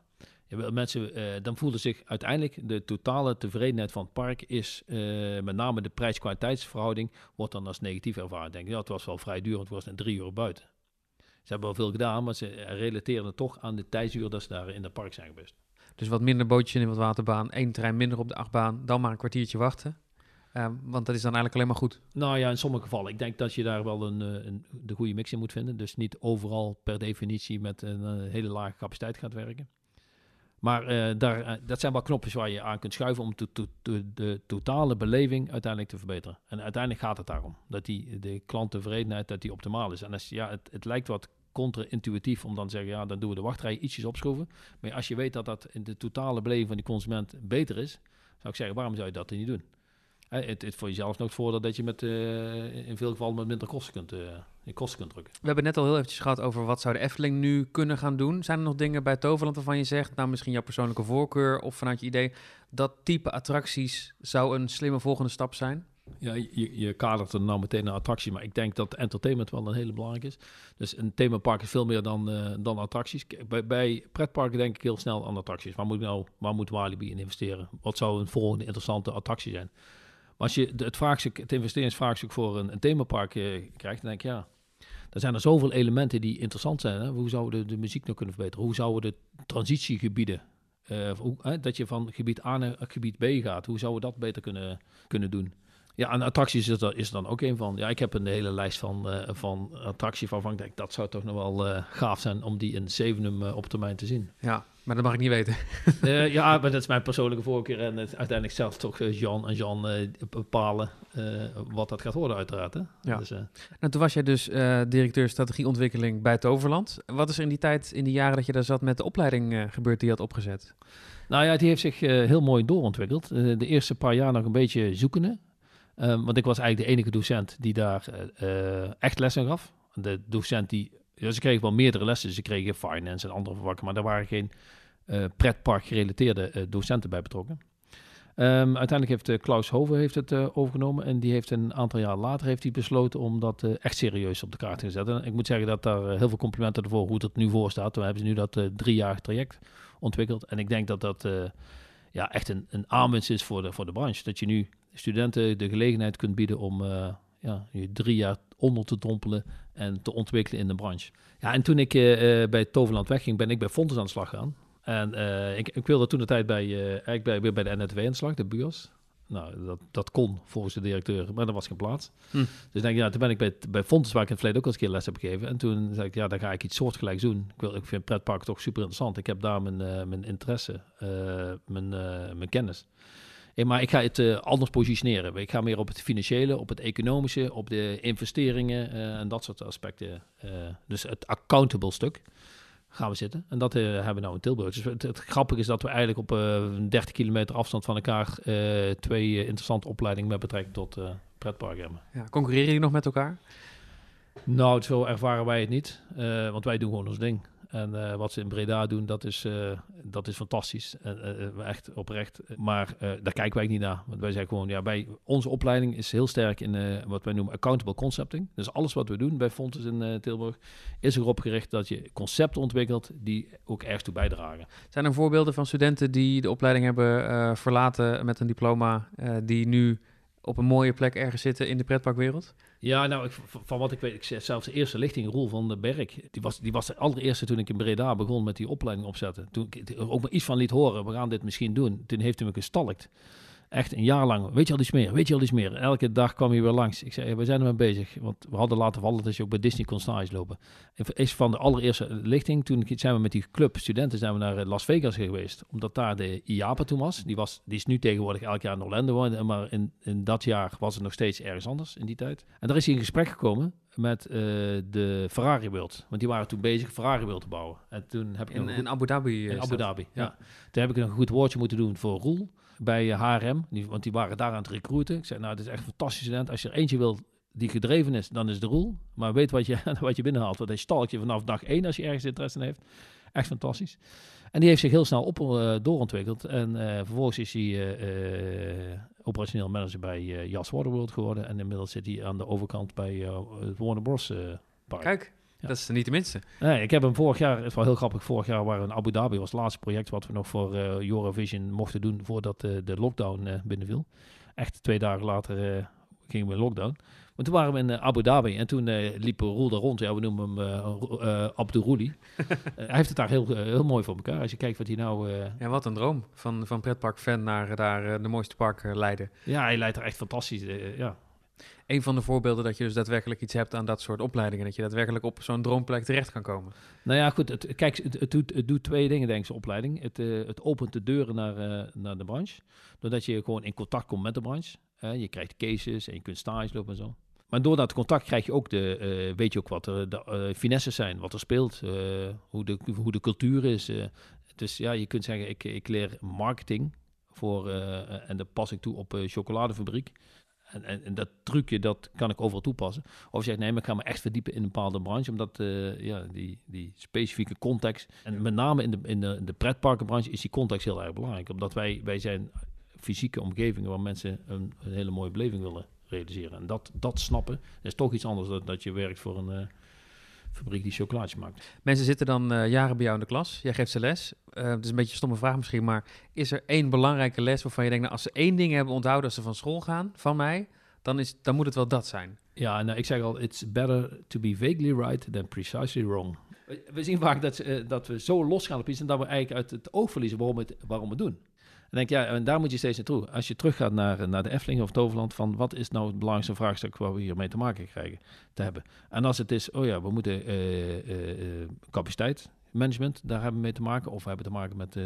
Mensen, eh, dan voelen zich uiteindelijk de totale tevredenheid van het park is, eh, met name de prijs-kwaliteitsverhouding, wordt dan als negatief ervaren. Denk je, ja, het was wel vrij duur, want het was net drie uur buiten. Ze hebben wel veel gedaan, maar ze relateren het toch aan de tijdsuur dat ze daar in het park zijn geweest. Dus wat minder bootjes in de waterbaan, één trein minder op de achtbaan, dan maar een kwartiertje wachten. Ehm, want dat is dan eigenlijk alleen maar goed. Nou ja, in sommige gevallen. Ik denk dat je daar wel een, eh, een, de goede mix in moet vinden. Dus niet overal per definitie met een hele lage capaciteit gaat werken. Maar eh, daar, eh, dat zijn wel knopjes waar je aan kunt schuiven om de totale beleving uiteindelijk te verbeteren. En uiteindelijk gaat het daarom. Dat die, de klanttevredenheid dat die optimaal is. En als, ja, het, het lijkt wat contra-intuïtief om dan te zeggen, ja, dan doen we de wachtrij ietsjes opschroeven. Maar als je weet dat dat in de totale beleving van die consument beter is, zou ik zeggen, waarom zou je dat dan niet doen? Het, het voor jezelf nog het voordeel dat je met, eh, in veel gevallen met minder kosten kunt, eh, je kosten kunt drukken. We hebben net al heel eventjes gehad over wat zou de Efteling nu kunnen gaan doen. Zijn er nog dingen bij Toverland waarvan je zegt, nou misschien jouw persoonlijke voorkeur of vanuit je idee, dat type attracties zou een slimme volgende stap zijn? Ja, je, je kadert er nou meteen een attractie, maar ik denk dat entertainment wel een hele belangrijke is. Dus een themapark is veel meer dan, eh, dan attracties. Bij, bij pretparken denk ik heel snel aan attracties. Waar moet, nou, waar moet Walibi in investeren? Wat zou een volgende interessante attractie zijn? Als je het, vraagstuk, het investeringsvraagstuk voor een, een themapark eh, krijgt, dan denk ik ja, er zijn er zoveel elementen die interessant zijn. Hè? Hoe zouden we de, de muziek nog kunnen verbeteren? Hoe zouden we de transitiegebieden, eh, dat je van gebied A naar gebied B gaat, hoe zouden we dat beter kunnen, kunnen doen? Ja, en attracties is er, is dan ook een van. Ja, ik heb een hele lijst van, eh, van attracties waarvan ik denk, dat zou toch nog wel eh, gaaf zijn om die in Zevenum eh, op termijn te zien. Ja, maar dat mag ik niet weten. [laughs] Eh, ja, [laughs] maar dat is mijn persoonlijke voorkeur en het, uiteindelijk zelf toch eh, Jan en Jan eh, bepalen wat dat gaat worden uiteraard. Hè? Ja. Dus, Nou, toen was jij dus directeur strategieontwikkeling bij Toverland. Wat is er in die tijd, in die jaren dat je daar zat, met de opleiding gebeurd die je had opgezet? Nou ja, die heeft zich heel mooi doorontwikkeld. De eerste paar jaar nog een beetje zoekende. Ehm, want ik was eigenlijk de enige docent die daar echt lessen gaf. De docent die... Ja, ze kregen wel meerdere lessen. Ze kregen finance en andere vakken. Maar er waren geen eh pretpark gerelateerde eh, docenten bij betrokken. Ehm, uiteindelijk heeft eh, Klaus Hoven heeft het overgenomen. En die heeft een aantal jaar later heeft hij besloten om dat echt serieus op de kaart te zetten. En ik moet zeggen dat daar heel veel complimenten ervoor hoe het nu voor staat. We hebben nu dat driejarig traject ontwikkeld. En ik denk dat dat ja, echt een, een aanwinst is voor de, voor de branche. Dat je nu studenten de gelegenheid kunt bieden om ja, je drie jaar onder te dompelen en te ontwikkelen in de branche. Ja, en toen ik eh, eh, bij Toverland wegging, ben ik bij Fontes aan de slag gegaan. En eh, ik, ik wilde toen de tijd bij, eigenlijk bij, weer bij de NTW aan de slag, de BUOS. Nou, dat, dat kon volgens de directeur, maar er was geen plaats. Hm. Dus ik denk, ja, toen ben ik bij, bij Fontes, waar ik in het verleden ook al eens een keer les heb gegeven. En toen zei ik, ja, dan ga ik iets soortgelijks doen. Ik, wil, ik vind pretpark toch super interessant. Ik heb daar mijn, mijn interesse, mijn, mijn kennis. Eh, maar ik ga het eh, anders positioneren. Ik ga meer op het financiële, op het economische, op de investeringen eh, en dat soort aspecten. dus het accountable stuk gaan we zitten. En dat hebben we nou in Tilburg. Dus het, het grappige is dat we eigenlijk op eh 30 kilometer afstand van elkaar twee interessante opleidingen met betrekking tot pretpark hebben. Ja, concurreren jullie nog met elkaar? Nou, zo ervaren wij het niet. want wij doen gewoon ons ding. En eh, wat ze in Breda doen, dat is, eh, dat is fantastisch. En, eh, echt oprecht. Maar daar kijken wij niet naar. Want wij zeggen gewoon, ja, wij, onze opleiding is heel sterk in wat wij noemen accountable concepting. Dus alles wat we doen bij Fontes in Tilburg is erop gericht dat je concepten ontwikkelt die ook ergens toe bijdragen. Zijn er voorbeelden van studenten die de opleiding hebben verlaten met een diploma, die nu op een mooie plek ergens zitten in de pretparkwereld? Ja, nou, ik, van wat ik weet, ik zelfs de eerste lichting, Roel van den Berg, die was, die was de allereerste toen ik in Breda begon met die opleiding opzetten. Toen ik ook maar iets van liet horen, we gaan dit misschien doen. Toen heeft hij me gestalkt. Echt een jaar lang. Weet je al iets meer? Weet je al iets meer? Elke dag kwam je weer langs. Ik zei, we zijn er mee bezig. Want we hadden laten vallen dat je ook bij Disney kon stage lopen. Is van de allereerste lichting. Toen zijn we met die club studenten zijn we naar eh, Las Vegas geweest. Omdat daar de IAPA toen was. Die, was, die is nu tegenwoordig elk jaar in Orlando. Maar in, in dat jaar was het nog steeds ergens anders in die tijd. En daar is hij in gesprek gekomen met uh, de Ferrari World. Want die waren toen bezig Ferrari World te bouwen. En toen heb ik in, in Abu Dhabi. In Abu Dhabi, ja. ja. Toen heb ik een goed woordje moeten doen voor Roel bij HRM. Die, want die waren daar aan het recruiten. Ik zei, nou, dit is echt een fantastisch student. Als je er eentje wil die gedreven is, dan is de Roel. Maar weet wat je, [laughs] wat je binnenhaalt. Want hij stalkt je vanaf dag één als je ergens interesse in heeft. Echt fantastisch. En die heeft zich heel snel op, uh, doorontwikkeld. En uh, vervolgens is hij operationeel manager bij Jas Waterworld geworden. En inmiddels zit hij aan de overkant bij het Warner Bros. park. Kijk, dat is niet de minste. Nee, ik heb hem vorig jaar, het is wel heel grappig, vorig jaar waren we in Abu Dhabi, was het laatste project wat we nog voor uh, Eurovision mochten doen voordat uh, de lockdown uh, binnenviel. Echt twee dagen later gingen we in lockdown. Maar toen waren we in Abu Dhabi en toen liep Roel daar rond. Ja, we noemen hem Abduruli. [laughs] hij heeft het daar heel, heel mooi voor elkaar. Als je kijkt wat hij nou... ja, wat een droom. Van, van pretpark-fan naar daar de mooiste park leiden. Ja, hij leidt er echt fantastisch. ja, een van de voorbeelden dat je dus daadwerkelijk iets hebt aan dat soort opleidingen. Dat je daadwerkelijk op zo'n droomplek terecht kan komen. Nou ja, goed. Het, kijk, het, het, doet, het doet twee dingen, denk ik, opleiding. Het, uh, het opent de deuren naar, uh, naar de branche. Doordat je gewoon in contact komt met de branche. Uh, je krijgt cases en je kunt stage lopen en zo. Maar door dat contact krijg je ook de, weet je ook wat de finesses zijn, wat er speelt, hoe, de, hoe de cultuur is. dus ja, je kunt zeggen, ik, ik leer marketing voor, en dat pas ik toe op chocoladefabriek. En, en, dat trucje, dat kan ik overal toepassen. Of je zegt, nee, maar ik ga me echt verdiepen in een bepaalde branche. Omdat uh, ja, die, die specifieke context... En met name in de, in de, de pretparkenbranche is die context heel erg belangrijk. Omdat wij, wij zijn fysieke omgevingen waar mensen een, een hele mooie beleving willen realiseren. En dat, dat snappen is toch iets anders dan dat je werkt voor een... Uh, fabriek die chocolaatjes maakt. Mensen zitten dan uh, jaren bij jou in de klas. Jij geeft ze les. Uh, het is een beetje een stomme vraag misschien, maar is er één belangrijke les waarvan je denkt, nou, als ze één ding hebben onthouden als ze van school gaan, van mij, dan, is, dan moet het wel dat zijn. Ja, nou, ik zeg al, it's better to be vaguely right than precisely wrong. We zien vaak dat, uh, dat we zo losgaan op iets en dat we eigenlijk uit het oog verliezen waarom, het, waarom we doen. En denk ja, en daar moet je steeds naartoe. Als je teruggaat naar, naar de Efteling of Toverland, van wat is nou het belangrijkste vraagstuk waar we hiermee te maken krijgen te hebben. En als het is, oh ja, we moeten uh, capaciteit, daar hebben we mee te maken, of we hebben te maken met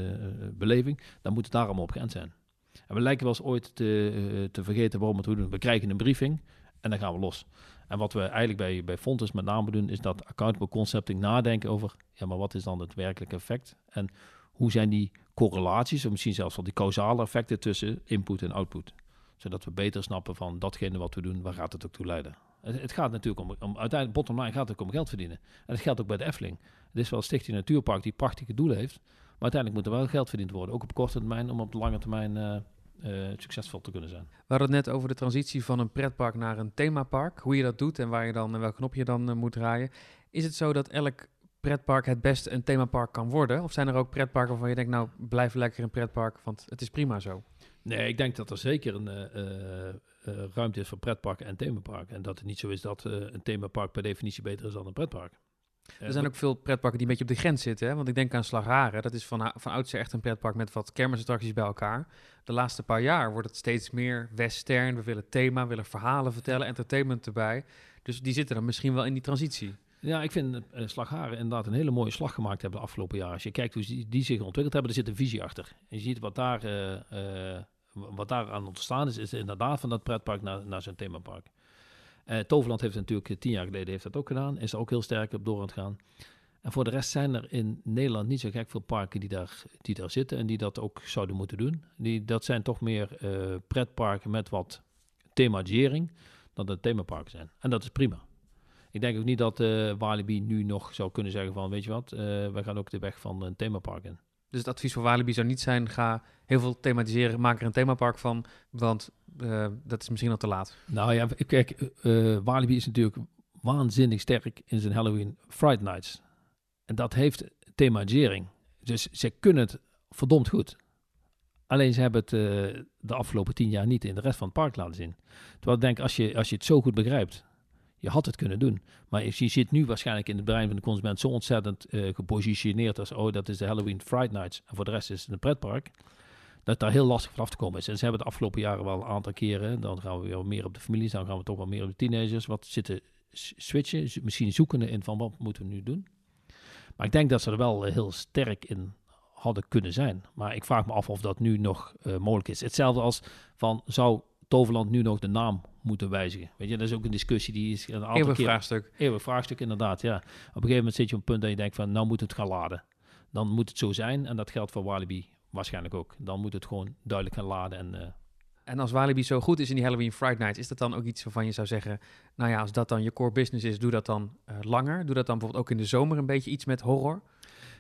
beleving, dan moet het daar allemaal op geënt zijn. En we lijken wel eens ooit te, te vergeten waarom we het doen. We krijgen een briefing en dan gaan we los. En wat we eigenlijk bij, bij Fontes met name doen, is dat accountable concepting nadenken over, ja, maar wat is dan het werkelijke effect? En hoe zijn die correlaties, of misschien zelfs wel die causale effecten tussen input en output? Zodat we beter snappen van datgene wat we doen, waar gaat het ook toe leiden? Het, het gaat natuurlijk om, om, uiteindelijk, bottom line gaat het ook om geld verdienen. En dat geldt ook bij de Efteling. Het is wel Stichting Natuurpark die prachtige doelen heeft, maar uiteindelijk moet er wel geld verdiend worden, ook op korte termijn, om op de lange termijn uh, uh, succesvol te kunnen zijn. We hadden het net over de transitie van een pretpark naar een themapark. Hoe je dat doet en waar je dan en welk knop je dan uh, moet draaien. Is het zo dat elk pretpark het beste een themapark kan worden? Of zijn er ook pretparken waarvan je denkt, nou blijf lekker een pretpark, want het is prima zo? Nee, ik denk dat er zeker een uh, ruimte is voor pretparken en themaparken. En dat het niet zo is dat een themapark per definitie beter is dan een pretpark. Er zijn ook veel pretparken die een beetje op de grens zitten. Hè? Want ik denk aan Slagharen. Dat is van, van oudsher echt een pretpark met wat kermisattracties bij elkaar. De laatste paar jaar wordt het steeds meer western. We willen thema, we willen verhalen vertellen, entertainment erbij. Dus die zitten dan misschien wel in die transitie. Ja, ik vind uh, Slagharen inderdaad een hele mooie slag gemaakt hebben de afgelopen jaren. Als je kijkt hoe die, zich ontwikkeld hebben, er zit een visie achter. En je ziet wat daar, uh, uh, wat daar aan ontstaan is, is inderdaad van dat pretpark naar, naar zo'n themapark. Toverland heeft natuurlijk tien jaar geleden heeft dat ook gedaan. Is er ook heel sterk op door aan het gaan. En voor de rest zijn er in Nederland niet zo gek veel parken die daar, die daar zitten en die dat ook zouden moeten doen. Die, dat zijn toch meer uh, pretparken met wat thematisering dan dat themaparken zijn. En dat is prima. Ik denk ook niet dat uh, Walibi nu nog zou kunnen zeggen van, weet je wat, uh, wij gaan ook de weg van een themapark in. Dus het advies voor Walibi zou niet zijn, ga heel veel thematiseren, maak er een themapark van, want uh, dat is misschien al te laat. Nou ja, kijk, Walibi is natuurlijk waanzinnig sterk in zijn Halloween Fright Nights. En dat heeft thematisering. Dus ze kunnen het verdomd goed. Alleen ze hebben het uh, de afgelopen tien jaar niet in de rest van het park laten zien. Terwijl ik denk, als je, als je het zo goed begrijpt, je had het kunnen doen. Maar je zit nu waarschijnlijk in het brein van de consument zo ontzettend uh, gepositioneerd als, oh, dat is de Halloween Fright Nights. En voor de rest is het een pretpark. dat daar heel lastig vanaf te komen is. En ze hebben de afgelopen jaren wel een aantal keren, dan gaan we weer meer op de families, dan gaan we toch wel meer op de teenagers, wat zitten switchen, misschien zoekende in van wat moeten we nu doen. Maar ik denk dat ze er wel heel sterk in hadden kunnen zijn. Maar ik vraag me af of dat nu nog mogelijk is. Hetzelfde als van, zou Toverland nu nog de naam moeten wijzigen. Weet je, dat is ook een discussie die is een aantal Eeuwig keer... vraagstuk. Eeuwig vraagstuk, inderdaad, ja. Op een gegeven moment zit je op een punt dat je denkt van, nou moet het gaan laden. Dan moet het zo zijn en dat geldt voor Walibi waarschijnlijk ook. Dan moet het gewoon duidelijk gaan laden en... Uh... En als Walibi zo goed is in die Halloween Friday Night, is dat dan ook iets waarvan je zou zeggen, nou ja, als dat dan je core business is, doe dat dan uh, langer. Doe dat dan bijvoorbeeld ook in de zomer een beetje iets met horror?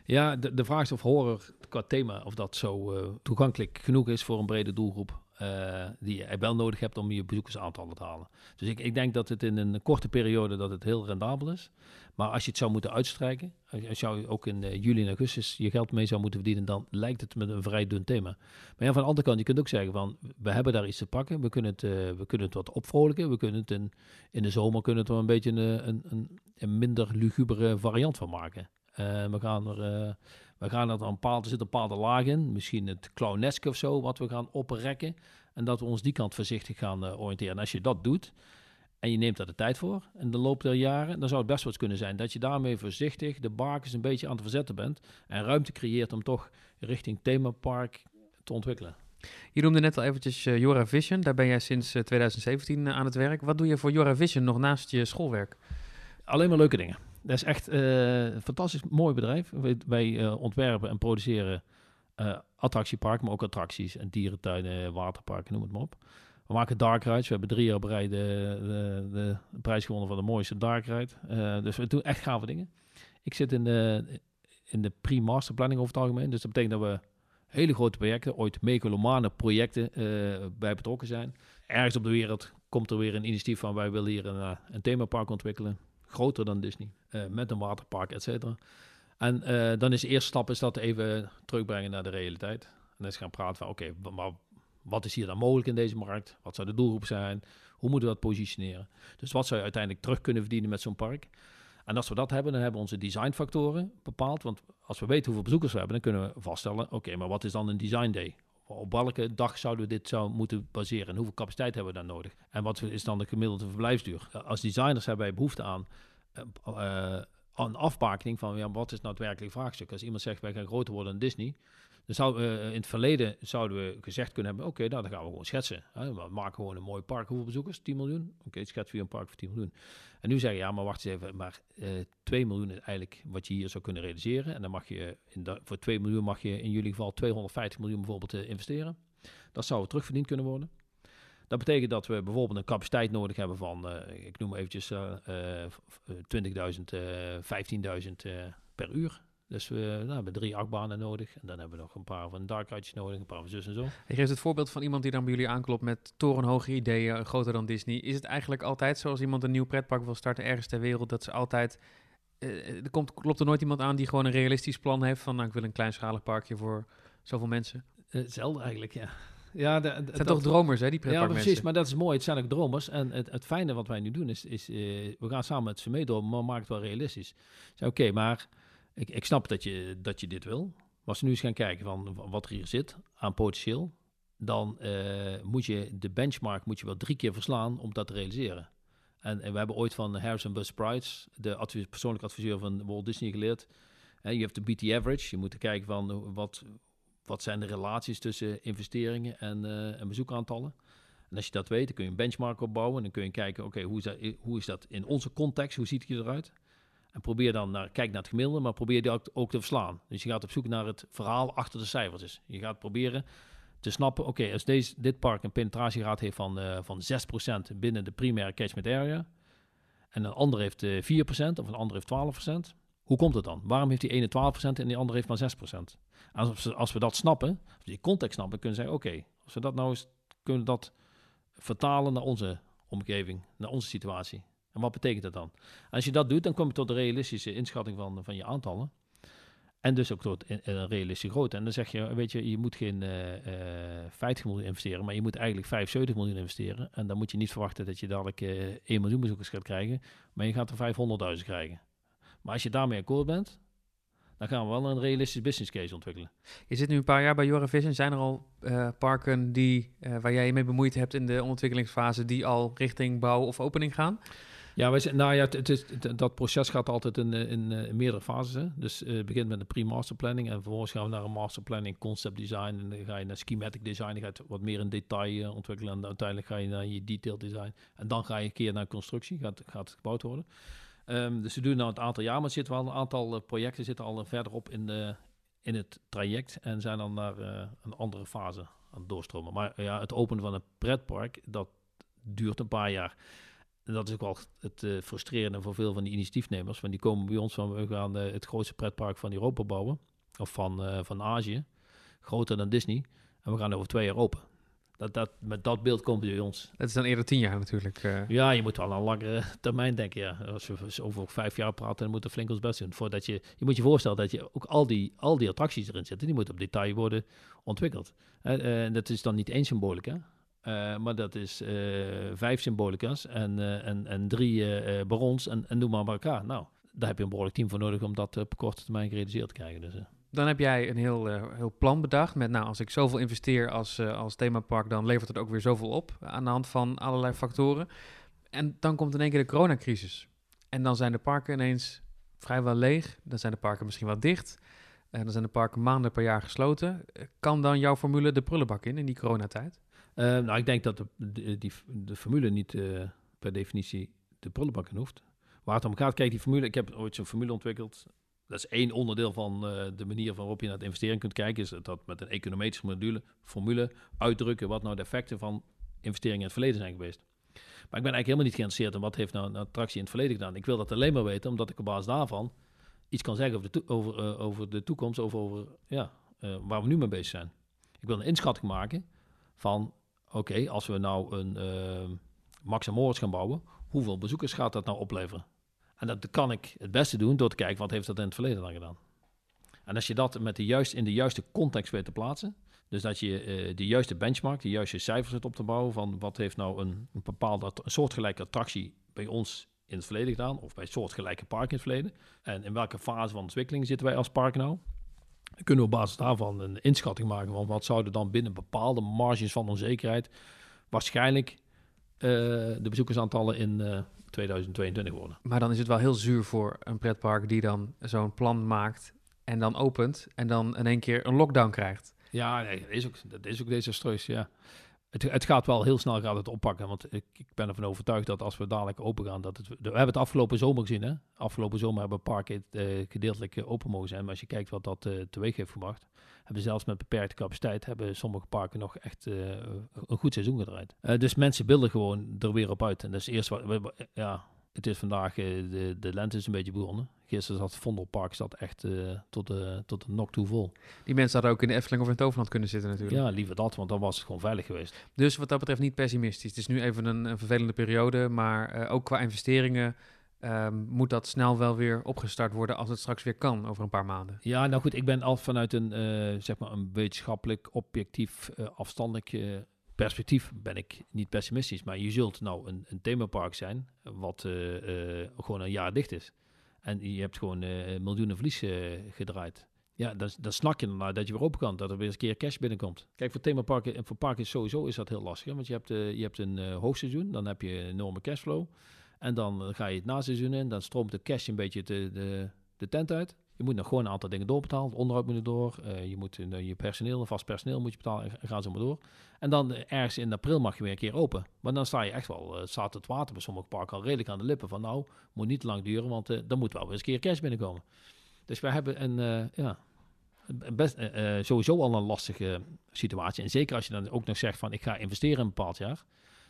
Ja, de, de vraag is of horror qua thema, of dat zo uh, toegankelijk genoeg is voor een brede doelgroep. Uh, die je wel nodig hebt om je bezoekersaantallen te halen. Dus ik, ik denk dat het in een korte periode dat het heel rendabel is. Maar als je het zou moeten uitstrijken, als je ook in juli en augustus je geld mee zou moeten verdienen, dan lijkt het met een vrij dun thema. Maar ja, van de andere kant, je kunt ook zeggen van, we hebben daar iets te pakken, we kunnen het, we kunnen het wat opvrolijken, we kunnen het in, de zomer kunnen het een beetje een, een, een, een minder lugubere variant van maken. we gaan er we gaan er een bepaalde, er zit een bepaalde laag in, misschien het clowneske of zo, wat we gaan oprekken. En dat we ons die kant voorzichtig gaan uh, oriënteren. En als je dat doet, en je neemt daar de tijd voor in de loop der jaren, dan zou het best wel eens kunnen zijn dat je daarmee voorzichtig de bakens een beetje aan het verzetten bent en ruimte creëert om toch richting themapark te ontwikkelen. Je noemde net al eventjes uh, Jora Vision, daar ben jij sinds uh, 2017 aan het werk. Wat doe je voor Jora Vision nog naast je schoolwerk? Alleen maar leuke dingen. Dat is echt een fantastisch mooi bedrijf. Wij, wij uh, ontwerpen en produceren uh, attractieparken, maar ook attracties en dierentuinen, waterparken, noem het maar op. We maken dark rides. We hebben drie jaar rij de, de, prijs gewonnen van de mooiste dark ride. dus we doen echt gave dingen. Ik zit in de, in de pre-masterplanning over het algemeen. Dus dat betekent dat we hele grote projecten, ooit megalomane projecten bij betrokken zijn. Ergens op de wereld komt er weer een initiatief van wij willen hier een, een themapark ontwikkelen groter dan Disney, uh, met een waterpark, et cetera. En uh, dan is de eerste stap is dat even terugbrengen naar de realiteit. En is gaan praten van, oké, maar wat is hier dan mogelijk in deze markt? Wat zou de doelgroep zijn? Hoe moeten we dat positioneren? Dus wat zou je uiteindelijk terug kunnen verdienen met zo'n park? En als we dat hebben, dan hebben we onze designfactoren bepaald. Want als we weten hoeveel bezoekers we hebben, dan kunnen we vaststellen, oké, maar wat is dan een design day? Op welke dag zouden we dit zou moeten baseren? En hoeveel capaciteit hebben we daar nodig? En wat is dan de gemiddelde verblijfsduur? Als designers hebben wij behoefte aan uh, een afbakening van ja, wat is nou het werkelijk vraagstuk. Als iemand zegt wij gaan groter worden dan Disney, zou, uh, in het verleden zouden we gezegd kunnen hebben, oké, nou, dan gaan we gewoon schetsen. Hè? We maken gewoon een mooi park. Hoeveel bezoekers? 10 miljoen? Oké, okay, schets weer een park voor 10 miljoen. En nu zeggen ja, maar wacht eens even, maar uh, 2 miljoen is eigenlijk wat je hier zou kunnen realiseren. En dan mag je, in voor 2 miljoen mag je in jullie geval 250 miljoen bijvoorbeeld investeren. Dat zou terugverdiend kunnen worden. Dat betekent dat we bijvoorbeeld een capaciteit nodig hebben van, ik noem eventjes uh, uh, 20.000, 15.000 per uur. Dus we nou, hebben drie achtbanen nodig. En dan hebben we nog een paar van dark rides nodig, een paar van zus en zo. Je geeft het voorbeeld van iemand die dan bij jullie aanklopt met torenhoge ideeën, groter dan Disney. Is het eigenlijk altijd zoals iemand een nieuw pretpark wil starten ergens ter wereld, dat ze altijd... er komt, klopt er nooit iemand aan die gewoon een realistisch plan heeft van, nou, ik wil een kleinschalig parkje voor zoveel mensen? Hetzelfde eigenlijk, ja. Ja, de, de, het zijn toch dromers, hè, die Ja, precies, maar dat is mooi. Het zijn ook dromers. En het, het fijne wat wij nu doen is, is uh, we gaan samen met ze meedoen, maar maak het wel realistisch. Oké, okay, maar ik, ik snap dat je, dat je dit wil. Maar als we nu eens gaan kijken van wat er hier zit aan potentieel, dan uh, moet je de benchmark moet je wel drie keer verslaan om dat te realiseren. En, en we hebben ooit van Harrison Bus Price, de advis, persoonlijke adviseur van Walt Disney, geleerd. Je hebt de BT average. Je moet kijken van wat, wat zijn de relaties tussen investeringen en, uh, en bezoekaantallen. En als je dat weet, dan kun je een benchmark opbouwen. En dan kun je kijken, oké, hoe, hoe is dat in onze context? Hoe ziet het eruit? En probeer dan naar, kijk naar het gemiddelde, maar probeer die ook, te verslaan. Dus je gaat op zoek naar het verhaal achter de cijfertjes. Je gaat proberen te snappen, oké, als deze, dit park een penetratiegraad heeft van, uh, van 6% binnen de primaire catchment area, en een ander heeft uh, 4% of een ander heeft 12%, hoe komt het dan? Waarom heeft die ene 12% en die andere heeft maar 6%? Als als we dat snappen, als die context snappen, kunnen we zeggen, oké, als we dat nou eens, kunnen dat vertalen naar onze omgeving, naar onze situatie. En wat betekent dat dan? Als je dat doet, dan kom je tot de realistische inschatting van, van je aantallen. En dus ook tot een realistische grootte. En dan zeg je, weet je, je moet geen uh, uh, 50 miljoen investeren, maar je moet eigenlijk 75 miljoen investeren. En dan moet je niet verwachten dat je dadelijk uh, 1 miljoen bezoekers gaat krijgen, maar je gaat er 500.000 krijgen. Maar als je daarmee akkoord bent, dan gaan we wel een realistisch business case ontwikkelen. Je zit nu een paar jaar bij Vision. Zijn er al parken die, waar jij je mee bemoeid hebt in de ontwikkelingsfase die al richting bouw of opening gaan? Ja, wij zijn, nou ja, het, is, dat proces gaat altijd in, in, in meerdere fases. Dus uh, het begint met een pre-master planning en vervolgens gaan we naar een master planning, concept design en dan ga je naar schematic design, je wat meer in detail ontwikkelen en uiteindelijk ga je naar je detail design en dan ga je een keer naar constructie, gaat, gaat het gebouwd worden. Um, dus we doen nou een aantal jaar, maar zitten wel een aantal projecten zitten al verderop in, de, in het traject en zijn dan naar een andere fase aan het doorstromen. Maar ja, het openen van een pretpark, dat duurt een paar jaar. En dat is ook wel het uh, frustrerende voor veel van die initiatiefnemers. Want die komen bij ons van, we gaan uh, het grootste pretpark van Europa bouwen. Of van, van Azië. Groter dan Disney. En we gaan over twee jaar open. Dat, dat, met dat beeld komt bij ons. Dat is dan eerder tien jaar natuurlijk. Ja, je moet wel een langere [laughs] termijn denken. Ja. Als we over vijf jaar praten, dan moeten we flink ons best doen. Voordat je, je moet je voorstellen dat je ook al die, al die attracties erin zitten. Die moeten op detail worden ontwikkeld. En dat is dan niet één symbolica. Uh, maar dat is uh, vijf symbolica's en, uh, en, en drie barons en, en maar bij elkaar. Nou, daar heb je een behoorlijk team voor nodig om dat op korte termijn gerealiseerd te krijgen. Dus, dan heb jij een heel, heel plan bedacht met, nou, als ik zoveel investeer als, als themapark, dan levert het ook weer zoveel op aan de hand van allerlei factoren. En dan komt in één keer de coronacrisis. En dan zijn de parken ineens vrijwel leeg. Dan zijn de parken misschien wel dicht. En dan zijn de parken maanden per jaar gesloten. Kan dan jouw formule de prullenbak in, in die coronatijd? Uh, nou, ik denk dat de, die, de formule niet uh, per definitie de prullenbak in hoeft. Waar het om gaat, kijk, die formule, ik heb ooit zo'n formule ontwikkeld. Dat is één onderdeel van uh, de manier waarop je naar het investeren kunt kijken. Is dat met een econometrische module, formule uitdrukken wat nou de effecten van investeringen in het verleden zijn geweest. Maar ik ben eigenlijk helemaal niet geïnteresseerd in wat heeft nou een attractie in het verleden gedaan. Ik wil dat alleen maar weten, omdat ik op basis daarvan iets kan zeggen over de, over, over de toekomst, over, over ja, waar we nu mee bezig zijn. Ik wil een inschatting maken van oké, als we nou een uh, Max Moritz gaan bouwen, hoeveel bezoekers gaat dat nou opleveren? En dat kan ik het beste doen door te kijken wat heeft dat in het verleden dan gedaan. En als je dat met de juist, in de juiste context weet te plaatsen, dus dat je uh, de juiste benchmark, de juiste cijfers zit op te bouwen van wat heeft nou een, een bepaalde soortgelijke attractie bij ons in het verleden gedaan, of bij soortgelijke park in het verleden. En in welke fase van ontwikkeling zitten wij als park nou? Kunnen we op basis daarvan een inschatting maken van wat zouden dan binnen bepaalde marges van onzekerheid waarschijnlijk uh, de bezoekersaantallen in uh, eh, 2022 worden. Maar dan is het wel heel zuur voor een pretpark die dan zo'n plan maakt en dan opent en dan in één keer een lockdown krijgt. Ja, nee, dat is ook, dat is ook desastreus, ja het, gaat wel heel snel gaat het oppakken. Want ik, ik, ben ervan overtuigd dat als we dadelijk open gaan, dat het. We hebben het afgelopen zomer gezien. Hè? Afgelopen zomer hebben parken uh, gedeeltelijk uh, open mogen zijn. Maar als je kijkt wat dat uh, teweeg heeft gebracht, hebben zelfs met beperkte capaciteit, hebben sommige parken nog echt een goed seizoen gedraaid. dus mensen willen gewoon er weer op uit. En dat is eerst wat. Ja, het is vandaag, de, de lente is een beetje begonnen. Gisteren zat Vondelpark zat echt uh, tot, de, tot de nok toe vol. Die mensen hadden ook in de Efteling of in Toverland kunnen zitten natuurlijk. Ja, liever dat, want dan was het gewoon veilig geweest. Dus wat dat betreft niet pessimistisch. Het is nu even een, een vervelende periode, maar uh, ook qua investeringen um, moet dat snel wel weer opgestart worden als het straks weer kan over een paar maanden. Ja, nou goed, ik ben al vanuit een, zeg maar een wetenschappelijk, objectief, afstandelijk perspectief ben ik niet pessimistisch. Maar je zult nou een, een themapark zijn wat uh, uh, gewoon een jaar dicht is. En je hebt gewoon uh, miljoenen verlies gedraaid. Ja, dan, dan snak je ernaar dat je weer open kan. Dat er weer eens een keer cash binnenkomt. Kijk, voor themaparken en voor parken sowieso is dat heel lastig. Want je hebt, je hebt een hoogseizoen, dan heb je een enorme cashflow. En dan ga je het naseizoen in, dan stroomt de cash een beetje de, de, de tent uit. Je moet nog gewoon een aantal dingen doorbetalen. Onderhoud moet er door. Uh, je moet uh, je personeel, vast personeel moet je betalen. En gaan zo maar door. En dan uh, ergens in april mag je weer een keer open. Maar dan sta je echt wel, staat het water bij sommige parken al redelijk aan de lippen. Van nou, moet niet lang duren, want dan moet wel weer eens een keer cash binnenkomen. Dus wij hebben een, ja, best, sowieso al een lastige situatie. En zeker als je dan ook nog zegt van ik ga investeren in een bepaald jaar.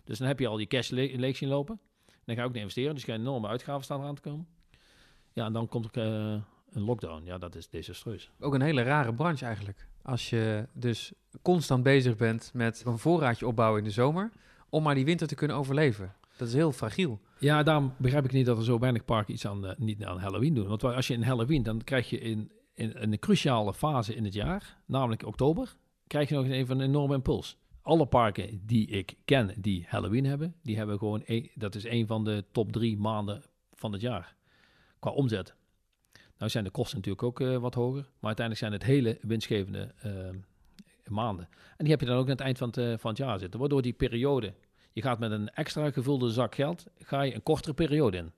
Dus dan heb je al die cash le leeg zien lopen. Dan ga je ook niet investeren, dus je gaat enorme uitgaven staan eraan te komen. Ja, en dan komt er een lockdown, ja, dat is desastreus. Ook een hele rare branche eigenlijk. Als je dus constant bezig bent met een voorraadje opbouwen in de zomer, om maar die winter te kunnen overleven. Dat is heel fragiel. Ja, daarom begrijp ik niet dat er zo weinig parken iets aan, uh, niet aan Halloween doen. Want als je in Halloween, dan krijg je in, in, een cruciale fase in het jaar, namelijk oktober, krijg je nog even een enorme impuls. Alle parken die ik ken die Halloween hebben, die hebben gewoon, een, dat is een van de top drie maanden van het jaar qua omzet. Nou zijn de kosten natuurlijk ook eh, wat hoger, maar uiteindelijk zijn het hele winstgevende eh, maanden. En die heb je dan ook aan het eind van het, eh, van jaar zitten. Waardoor die periode, je gaat met een extra gevulde zak geld, ga je een kortere periode in.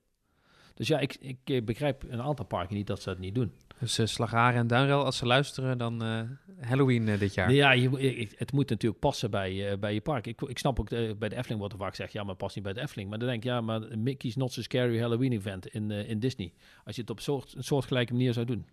Dus ja, ik, ik eh, begrijp een aantal parken niet dat ze dat niet doen. Dus uh, Slagaren en Duinrel, als ze luisteren, dan uh, Halloween uh, dit jaar. Ja, je, het moet natuurlijk passen bij, bij je park. Ik, ik snap ook, bij de Efteling wordt er vaak gezegd, ja, maar past niet bij de Efteling. Maar dan denk ik, ja, maar Mickey's Not So Scary Halloween event in, in Disney. Als je het op soort, een soortgelijke manier zou doen.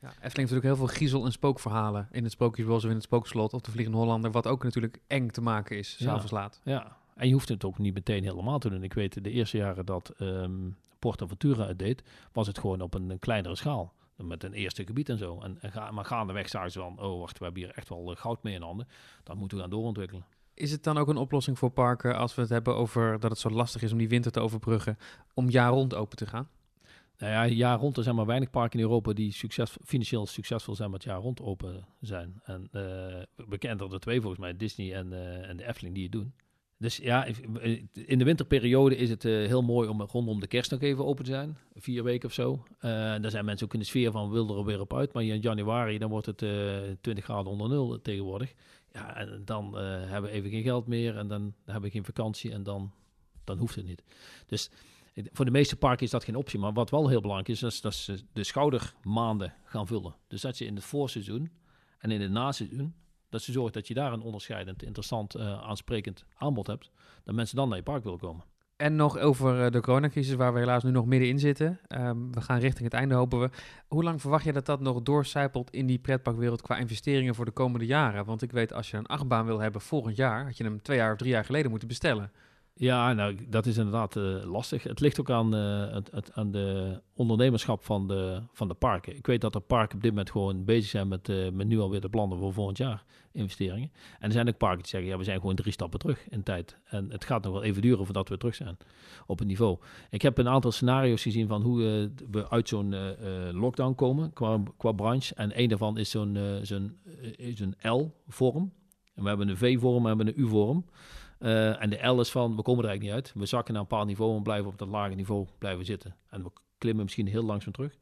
Ja, Efteling heeft natuurlijk heel veel griezel- en spookverhalen in het Sprookjesbos of in het Spookslot of de Vliegende Hollander, wat ook natuurlijk eng te maken is, s'avonds ja, laat. Ja, en je hoeft het ook niet meteen helemaal te doen. Ik weet, de eerste jaren dat um, Portaventura het deed, was het gewoon op een, een kleinere schaal met een eerste gebied en zo. En, en ga, maar gaandeweg zagen ze van, oh wacht, we hebben hier echt wel goud mee in handen. Dat moeten we gaan doorontwikkelen. Is het dan ook een oplossing voor parken als we het hebben over dat het zo lastig is om die winter te overbruggen, om jaar rond open te gaan? Nou ja, jaar rond er zijn maar weinig parken in Europa die succes, financieel succesvol zijn met jaar rond open zijn. En uh, bekend er de twee volgens mij, Disney en, uh, en de Efteling die het doen. Dus ja, in de winterperiode is het uh, heel mooi om rondom de kerst nog even open te zijn. Vier weken of zo. Uh, daar zijn mensen ook in de sfeer van, wil er weer op uit. Maar in januari, dan wordt het uh, 20 graden onder nul tegenwoordig. Ja, en dan hebben we even geen geld meer. En dan hebben we geen vakantie. En dan, dan hoeft het niet. Dus voor de meeste parken is dat geen optie. Maar wat wel heel belangrijk is, is dat ze de schoudermaanden gaan vullen. Dus dat je in het voorseizoen en in het naseizoen dat ze zorgt dat je daar een onderscheidend, interessant, uh, aansprekend aanbod hebt. Dat mensen dan naar je park willen komen. En nog over uh, de coronacrisis, waar we helaas nu nog middenin zitten. Um, we gaan richting het einde, hopen we. Hoe lang verwacht je dat dat nog doorcijpelt in die pretparkwereld qua investeringen voor de komende jaren? Want ik weet, als je een achtbaan wil hebben volgend jaar, had je hem twee jaar of drie jaar geleden moeten bestellen. Ja, nou, dat is inderdaad uh, lastig. Het ligt ook aan, uh, het, het, aan de ondernemerschap van de, van de parken. Ik weet dat de parken op dit moment gewoon bezig zijn met, uh, met nu alweer de plannen voor volgend jaar investeringen. En er zijn ook parken die zeggen, ja, we zijn gewoon drie stappen terug in tijd. En het gaat nog wel even duren voordat we terug zijn op het niveau. Ik heb een aantal scenario's gezien van hoe we uit zo'n lockdown komen qua, qua branche. En een daarvan is zo'n L-vorm. En we hebben een V-vorm en we hebben een U-vorm. Uh, en de L is van, we komen er eigenlijk niet uit. We zakken naar een bepaald niveau en blijven op dat lage niveau blijven zitten. En we klimmen misschien heel langzaam terug.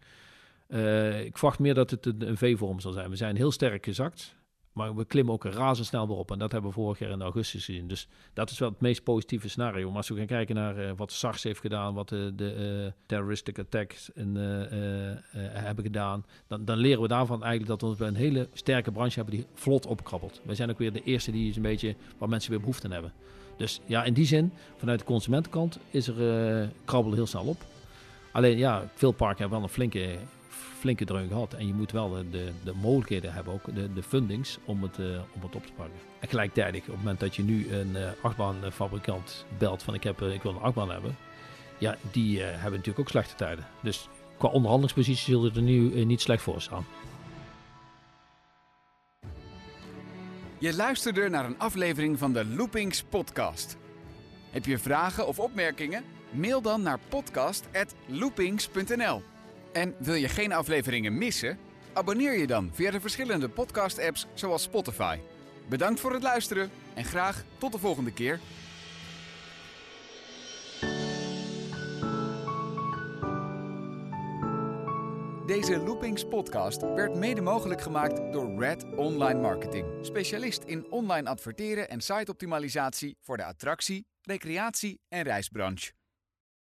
Uh, ik verwacht meer dat het een, een V-vorm zal zijn. We zijn heel sterk gezakt, maar we klimmen ook razendsnel weer op. En dat hebben we vorig jaar in augustus gezien. Dus dat is wel het meest positieve scenario. Maar als we gaan kijken naar uh, wat SARS heeft gedaan, wat de, de terroristic attacks in, hebben gedaan, dan, dan, leren we daarvan eigenlijk dat we een hele sterke branche hebben die vlot opkrabbelt. Wij zijn ook weer de eerste die is een beetje waar mensen weer behoefte aan hebben. Dus ja, in die zin, vanuit de consumentenkant is er uh, krabbel heel snel op. Alleen ja, veel parken hebben wel een flinke, flinke dreun gehad. En je moet wel de, de, de mogelijkheden hebben, ook de, de fundings, om het, uh, om het op te pakken. En gelijktijdig, op het moment dat je nu een uh, achtbaanfabrikant belt van ik, heb, ik wil een achtbaan hebben. Ja, die hebben natuurlijk ook slechte tijden. Dus qua onderhandelingspositie zullen er nu niet slecht voor staan. Je luisterde naar een aflevering van de Loopings podcast. Heb je vragen of opmerkingen? Mail dan naar podcast@loopings.nl. En wil je geen afleveringen missen? Abonneer je dan via de verschillende podcast-apps zoals Spotify. Bedankt voor het luisteren en graag tot de volgende keer. Deze Loopings podcast werd mede mogelijk gemaakt door Red Online Marketing. Specialist in online adverteren en siteoptimalisatie voor de attractie, recreatie en reisbranche.